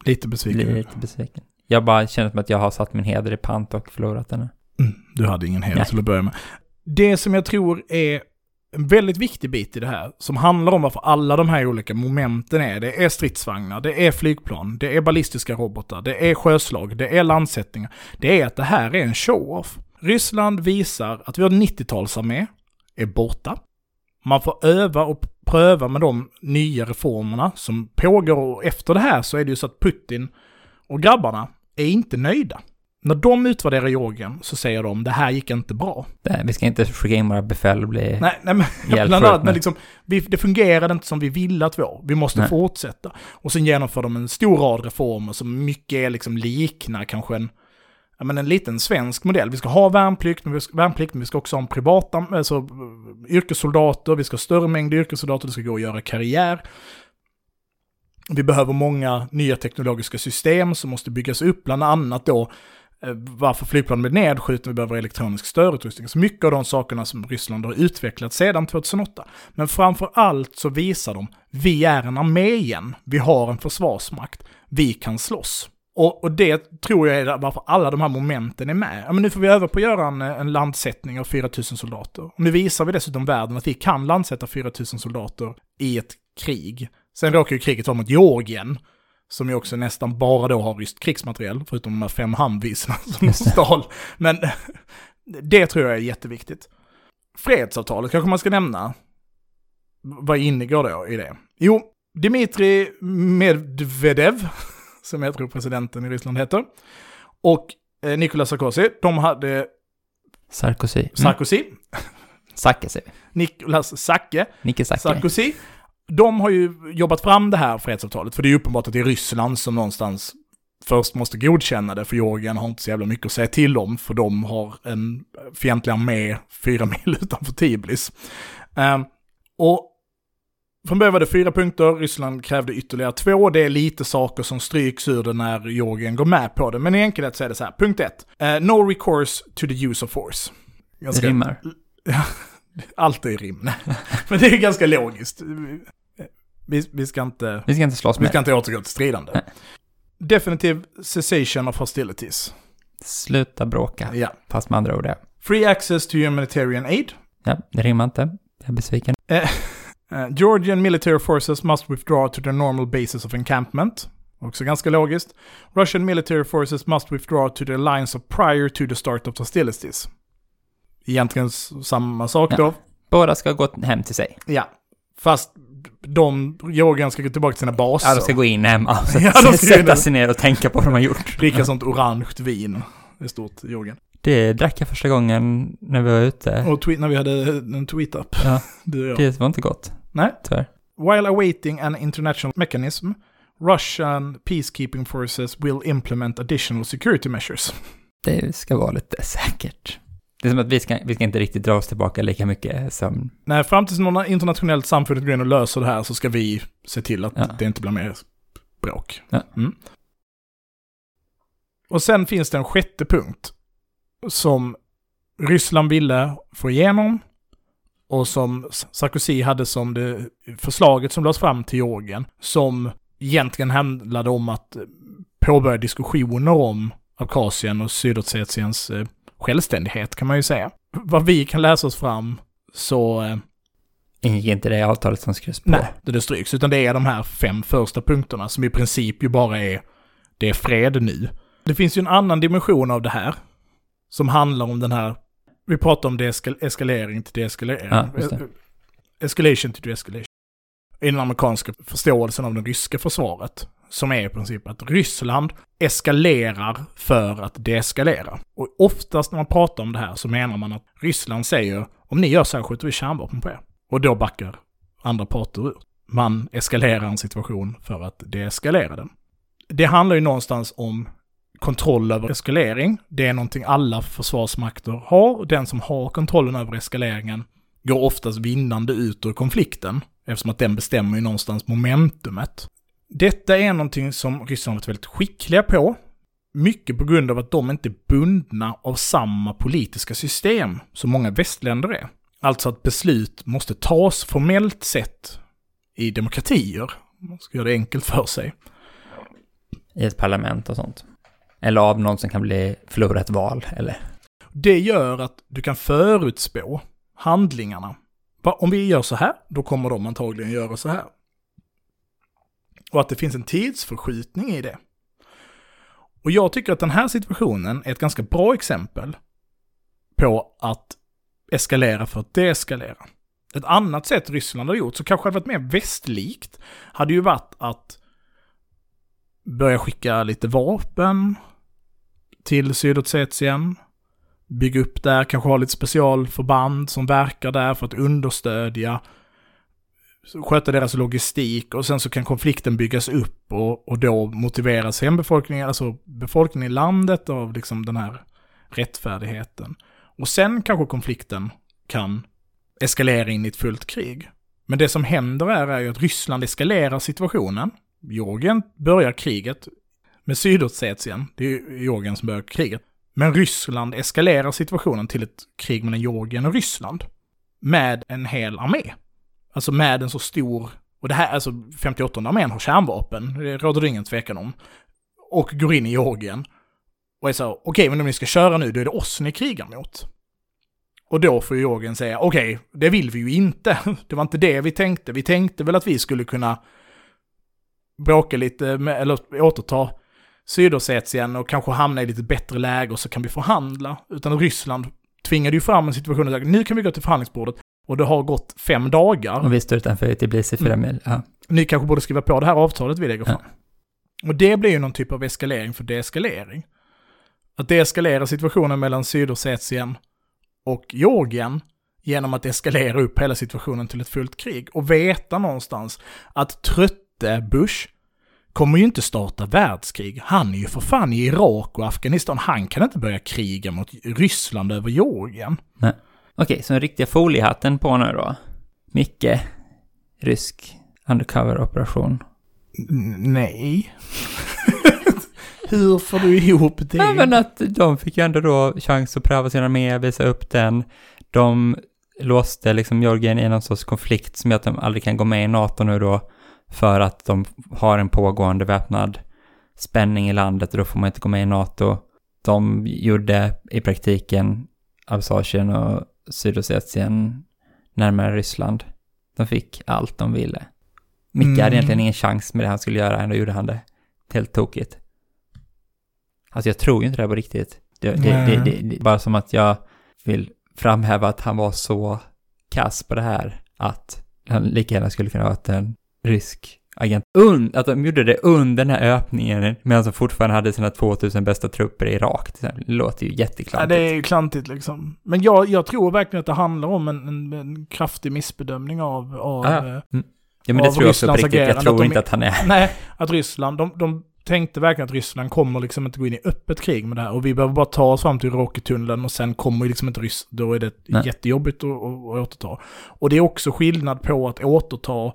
S1: Lite besviken?
S2: Lite besviken. Jag bara känner som att jag har satt min heder i pant och förlorat den.
S1: Mm, du hade ingen heder
S2: Nej.
S1: till att börja med. Det som jag tror är en väldigt viktig bit i det här, som handlar om varför alla de här olika momenten är, det är stridsvagnar, det är flygplan, det är ballistiska robotar, det är sjöslag, det är landsättningar. Det är att det här är en show-off. Ryssland visar att vi har en 90-talsarmé, är borta. Man får öva och pröva med de nya reformerna som pågår och efter det här så är det ju så att Putin och grabbarna är inte nöjda. När de utvärderar Georgien så säger de det här gick inte bra.
S2: Nej, Vi ska inte skicka in våra befäl och bli...
S1: Nej, nej men bland annat, men liksom, vi, det fungerade inte som vi ville att det var. Vi måste
S2: Nej.
S1: fortsätta. Och sen genomför de en stor rad reformer som mycket är liksom liknar kanske en, ja, men en liten svensk modell. Vi ska ha värnplikt, men vi ska, värnplikt, men vi ska också ha en privata, alltså eh, yrkessoldater, vi ska ha större mängd yrkessoldater, det ska gå att göra karriär. Vi behöver många nya teknologiska system som måste byggas upp, bland annat då eh, varför flygplan blir nedskjutna, vi behöver elektronisk störutrustning. Så mycket av de sakerna som Ryssland har utvecklat sedan 2008. Men framför allt så visar de, vi är en armé igen, vi har en försvarsmakt, vi kan slåss. Och, och det tror jag är varför alla de här momenten är med. Ja, men nu får vi öva på att göra en, en landsättning av 4000 soldater. Och nu visar vi dessutom världen att vi kan landsätta 4000 soldater i ett krig. Sen råkar ju kriget vara mot Georgien, som ju också nästan bara då har ryskt krigsmateriel, förutom de här fem Humveesarna som de stal. Men det tror jag är jätteviktigt. Fredsavtalet kanske man ska nämna. Vad ingår då i det? Jo, Dmitrij Medvedev, som jag tror presidenten i Ryssland heter, och eh, Nicolas Sarkozy, de hade
S2: Sarkozy. Mm.
S1: Sarkozy,
S2: Sacke säger vi.
S1: Nicolas Sacke,
S2: Nicke Sacke.
S1: Sarkozy. De har ju jobbat fram det här fredsavtalet, för det är uppenbart att det är Ryssland som någonstans först måste godkänna det, för Georgien har inte så jävla mycket att säga till om, för de har en fientlig armé fyra mil utanför Tiblis. Ehm, och från början var det fyra punkter, Ryssland krävde ytterligare två. Det är lite saker som stryks ur det när Georgien går med på det. Men i enkelhet så är det så här, punkt ett. eh, no recourse to the use of force.
S2: Det
S1: Ganska-
S2: rimmar.
S1: allt är rim. Men det är ganska logiskt. Vi, vi ska inte...
S2: Vi ska inte slåss
S1: Vi
S2: mer.
S1: ska inte återgå till stridande.
S2: Nej.
S1: Definitive cessation of hostilities.
S2: Sluta bråka.
S1: Ja.
S2: Fast med andra ord det.
S1: Free access to humanitarian aid.
S2: Ja, det rimmar inte. Jag är besviken.
S1: Eh, Georgian military forces must withdraw to their normal bases of encampment. Också ganska logiskt. Russian military forces must withdraw to their lines of prior to the start of hostilities. Egentligen samma sak då.
S2: Båda ska gå hem till sig.
S1: Ja. Fast de, Georgien ska gå tillbaka till sina baser.
S2: Ja, de ska gå in hemma och sätta,
S1: Ja,
S2: sätta sig ner och tänka på vad de har gjort.
S1: Dricka sånt orange vin. Det är stort, Georgien.
S2: Det drack jag första gången när vi var ute.
S1: Och tweet, när vi hade en tweet-up.
S2: Ja.
S1: Och jag.
S2: Det var inte gott,
S1: Nej.
S2: tyvärr.
S1: While awaiting an international mechanism, Russian peacekeeping forces will implement additional security measures.
S2: Det ska vara lite säkert. Det är som att vi ska, vi ska inte riktigt dra oss tillbaka lika mycket som...
S1: Nej, fram tills någon internationellt samfundet går in och löser det här så ska vi se till att
S2: Ja.
S1: det inte blir mer bråk.
S2: Ja.
S1: Mm. Och sen finns det en sjätte punkt som Ryssland ville få igenom och som Sarkozy hade som det förslaget som lades fram till Georgien som egentligen handlade om att påbörja diskussioner om Abkhazien och Sydossetien eh, självständighet kan man ju säga. Vad vi kan läsa oss fram så eh,
S2: Ingick inte det avtalet som skrevs på.
S1: Nej, det, det stryks. Utan det är de här fem första punkterna som i princip ju bara är, det är fred nu. Det finns ju en annan dimension av det här. Som handlar om den här, vi pratar om deeskal- eskalering till deeskalering.
S2: Ja,
S1: Escalation till deescalation. i den amerikanska förståelsen av det ryska försvaret. Som är i princip att Ryssland eskalerar för att deeskalera. Och oftast när man pratar om det här så menar man att Ryssland säger om ni gör så här skjuter vi kärnvapen på er. Och då backar andra parter ur. Man eskalerar en situation för att deeskalera den. Det handlar ju någonstans om kontroll över eskalering. Det är någonting alla försvarsmakter har. Den som har kontrollen över eskaleringen går oftast vinnande ut ur konflikten. Eftersom att den bestämmer ju någonstans momentumet. Detta är någonting som Ryssland varit väldigt skickliga på. Mycket på grund av att de inte är bundna av samma politiska system som många västländer är. Alltså att beslut måste tas formellt sett i demokratier. Man ska göra det enkelt för sig.
S2: I ett parlament och sånt. Eller av någon som kan bli förlora ett val, eller?
S1: Det gör att du kan förutspå handlingarna. Om vi gör så här, då kommer de antagligen göra så här. Och att det finns en tidsförskjutning i det. Och jag tycker att den här situationen är ett ganska bra exempel på att eskalera för att deeskalera. Ett annat sätt Ryssland har gjort, så kanske hade varit mer västlikt, hade ju varit att börja skicka lite vapen till Sydossetien, bygga upp där, kanske ha lite specialförband som verkar där för att understödja, sköta deras logistik och sen så kan konflikten byggas upp och, och då motiveras hembefolkningen, alltså befolkningen i landet av liksom den här rättfärdigheten. Och sen kanske konflikten kan eskalera in i ett fullt krig. Men det som händer är, är ju att Ryssland eskalerar situationen. Georgien börjar kriget med Sydossetien. Det är Georgien som börjar kriget. Men Ryssland eskalerar situationen till ett krig mellan Georgien och Ryssland. Med en hel armé. Alltså med en så stor, och det här, alltså 58 armén har kärnvapen, det råder det ingen tvekan om. Och går in i Georgien. Och är så, okej, okay, men om ni ska köra nu, då är det oss ni krigar mot. Och då får Georgien säga, okej, okay, det vill vi ju inte. Det var inte det vi tänkte. Vi tänkte väl att vi skulle kunna bråka lite, med, eller återta Sydossetien och kanske hamna i lite bättre läge och så kan vi förhandla. Utan Ryssland tvingade ju fram en situation där nu kan vi gå till förhandlingsbordet och det har gått fem dagar.
S2: Och vi står utanför Tbilisi fyra mil. Ja.
S1: Ni kanske borde skriva på det här avtalet vi lägger fram. Ja. Och det blir ju någon typ av eskalering för deeskalering. Att deeskalera situationen mellan Sydossetien och Georgien genom att eskalera upp hela situationen till ett fullt krig och veta någonstans att trötte Bush kommer ju inte starta världskrig. Han är ju för fan i Irak och Afghanistan. Han kan inte börja kriga mot Ryssland över Georgien.
S2: Nej. Okej, så den riktiga foliehatten på nu då. Micke, rysk undercover-operation.
S1: Nej. Hur får du ihop det?
S2: Ja, men att de fick ju ändå då chans att pröva sin armé, visa upp den. De låste liksom Georgien i någon sorts konflikt som gör att de aldrig kan gå med i NATO nu då. För att de har en pågående väpnad spänning i landet och då får man inte gå med i NATO. De gjorde i praktiken Absasien och Sydossetien närmare Ryssland. De fick allt de ville. Micke mm. hade egentligen ingen chans med det han skulle göra, ändå gjorde han det. Helt tokigt. Alltså jag tror ju inte det på riktigt. Det, det, det, det, är bara som att jag vill framhäva att han var så kass på det här att han lika gärna skulle kunna varit en rysk agent. Und, att de gjorde det under den här öppningen medan de fortfarande hade sina 2000 bästa trupper i Irak. Det låter ju jätteklantigt.
S1: Ja, det är ju klantigt liksom. Men jag, jag tror verkligen att det handlar om en, en, en kraftig missbedömning av, av,
S2: ah, mm. ja, men det tror jag också på riktigt. Jag tror att inte att han är...
S1: Nej, att Ryssland, de, de tänkte verkligen att Ryssland kommer liksom inte gå in i öppet krig med det här. Och vi behöver bara ta oss fram till Iraktunneln och sen kommer liksom inte Ryssland, då är det Nej. jättejobbigt att, att, att återta. Och det är också skillnad på att återta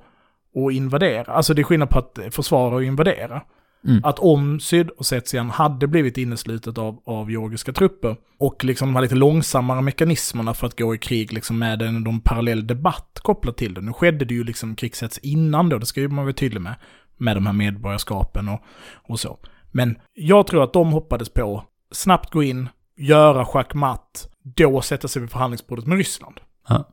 S1: och invadera. Alltså det är skillnad på att försvara och invadera. Mm. Att om Sydossetien hade blivit inneslutet av, av georgiska trupper och liksom de här lite långsammare mekanismerna för att gå i krig liksom med en de parallell debatt kopplat till det. Nu skedde det ju liksom krigshets innan då, det ska ju man vara tydlig med, med de här medborgarskapen och, och så. Men jag tror att de hoppades på snabbt gå in, göra schackmatt, då sätta sig vid förhandlingsbordet med Ryssland.
S2: Ja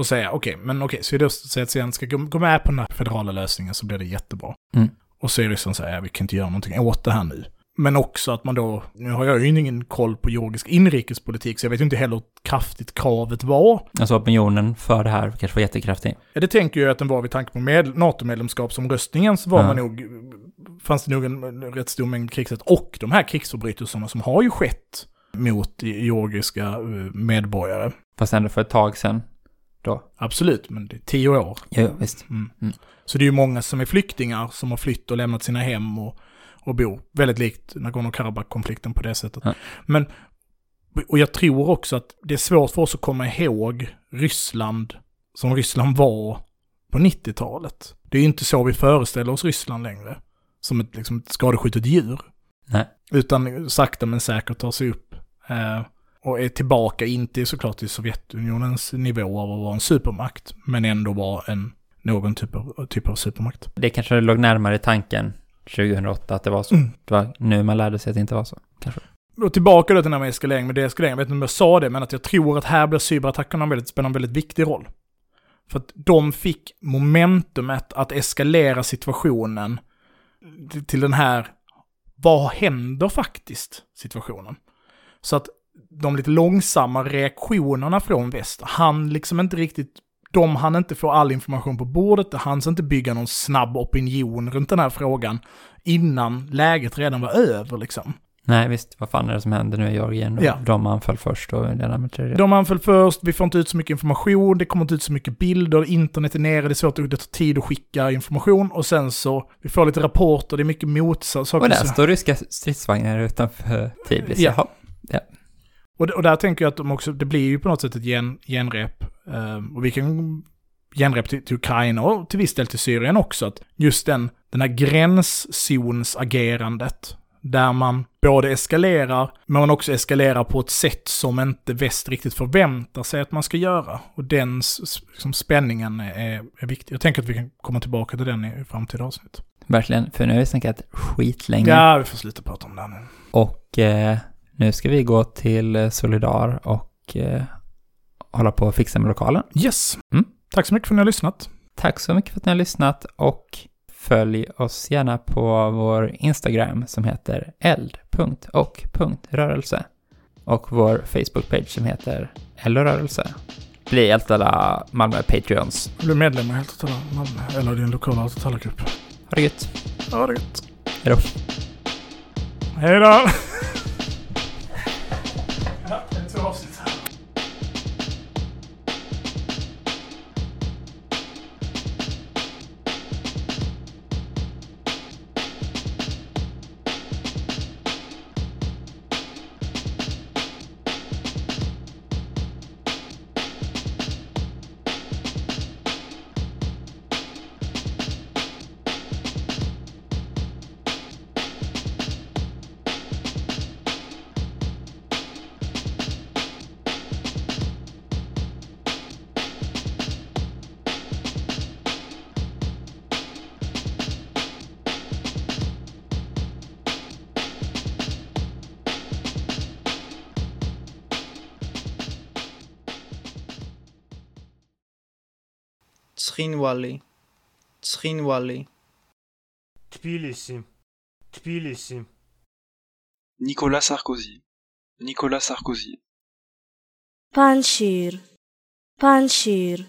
S1: och säga okej, okay, men okej, okay, Sydossetien ska gå med på den här federala lösningen så blir det jättebra.
S2: Mm.
S1: Och så är Ryssland säger, ja, vi kan inte göra någonting åt det här nu. Men också att man då, nu har jag ju ingen koll på georgisk inrikespolitik, så jag vet ju inte heller hur kraftigt kravet var.
S2: Alltså opinionen för det här kanske var jättekraftig.
S1: Ja, det tänker jag att den var vid tanke på med, NATO-medlemskapsomröstningen så var
S2: Ja.
S1: man nog, fanns det nog en rätt stor mängd krigsrätt och de här krigsförbrytelserna som har ju skett mot georgiska eh, medborgare.
S2: Fast ändå för ett tag sedan. Då.
S1: Absolut, men det är tio år.
S2: Jo, visst.
S1: Mm.
S2: Mm.
S1: Så det är ju många som är flyktingar som har flytt och lämnat sina hem och, och bor. Väldigt likt Nagorno-Karabach-konflikten på det sättet.
S2: Ja.
S1: Men, och jag tror också att det är svårt för oss att komma ihåg Ryssland som Ryssland var på 90-talet. Det är ju inte så vi föreställer oss Ryssland längre. Som ett, liksom, ett skadeskjutet djur.
S2: Nej.
S1: Utan sakta men säkert tar sig upp. Eh, och är tillbaka, inte såklart i Sovjetunionens nivå av att vara en supermakt, men ändå vara en, någon typ av, typ av supermakt.
S2: Det kanske låg närmare tanken 2008 att det var så.
S1: Mm.
S2: Det var nu man lärde sig att det inte var så. Kanske.
S1: Och tillbaka då till den här med eskalering, med deeskalering, jag vet inte om jag sa det, men att jag tror att här blir cyberattackerna väldigt, spelar en väldigt viktig roll. För att de fick momentumet att eskalera situationen till- den här, vad händer faktiskt, situationen. Så att de lite långsamma reaktionerna från väst, han liksom inte riktigt, de hann inte få all information på bordet, det hanns inte bygga någon snabb opinion runt den här frågan innan läget redan var över liksom.
S2: Nej, visst. Vad fan är det som händer nu i Georgien?
S1: Ja.
S2: De anföll först och andra tredje.
S1: De anföll först, vi får inte ut så mycket information, det kommer inte ut så mycket bilder, internet är nere, det är svårt, att- det tar tid att skicka information och sen så, vi får lite rapporter, det är mycket motsatt
S2: Och där står ryska stridsvagnar utanför Tbilisi.
S1: Ja.
S2: Jaha.
S1: Och, och där tänker jag att de också, det blir ju på något sätt ett gen, genrep, eh, och vi kan genrep till, till Ukraina och till viss del till Syrien också, att just den, den här gränszonsagerandet, där man både eskalerar, men man också eskalerar på ett sätt som inte väst riktigt förväntar sig att man ska göra. Och den liksom, spänningen är, är viktig. Jag tänker att vi kan komma tillbaka till den i framtida avsnitt.
S2: Verkligen, för nu har vi snackat skitlänge.
S1: Ja, vi får sluta prata om det här nu.
S2: Och eh, nu ska vi gå till eh, Solidar och eh, hålla på och fixa med lokalen.
S1: Yes.
S2: Mm.
S1: Tack så mycket för att ni har lyssnat.
S2: Tack så mycket för att ni har lyssnat och följ oss gärna på vår Instagram som heter eld.och.rörelse och vår Facebook-page som heter Eldrörelse. Bli helt alla Malmö Patreons.
S1: Bli medlem i Helt Totala Malmö, eller din lokala Totala-grupp.
S2: Ha det gött.
S1: Ja, det gött.
S2: Hej då.
S1: Hej då!
S3: Trinwale. Trinwale.
S4: Tbilisi. Tbilisi.
S5: Nicolas Sarkozy. Nicolas Sarkozy.
S6: Panchir. Panchir.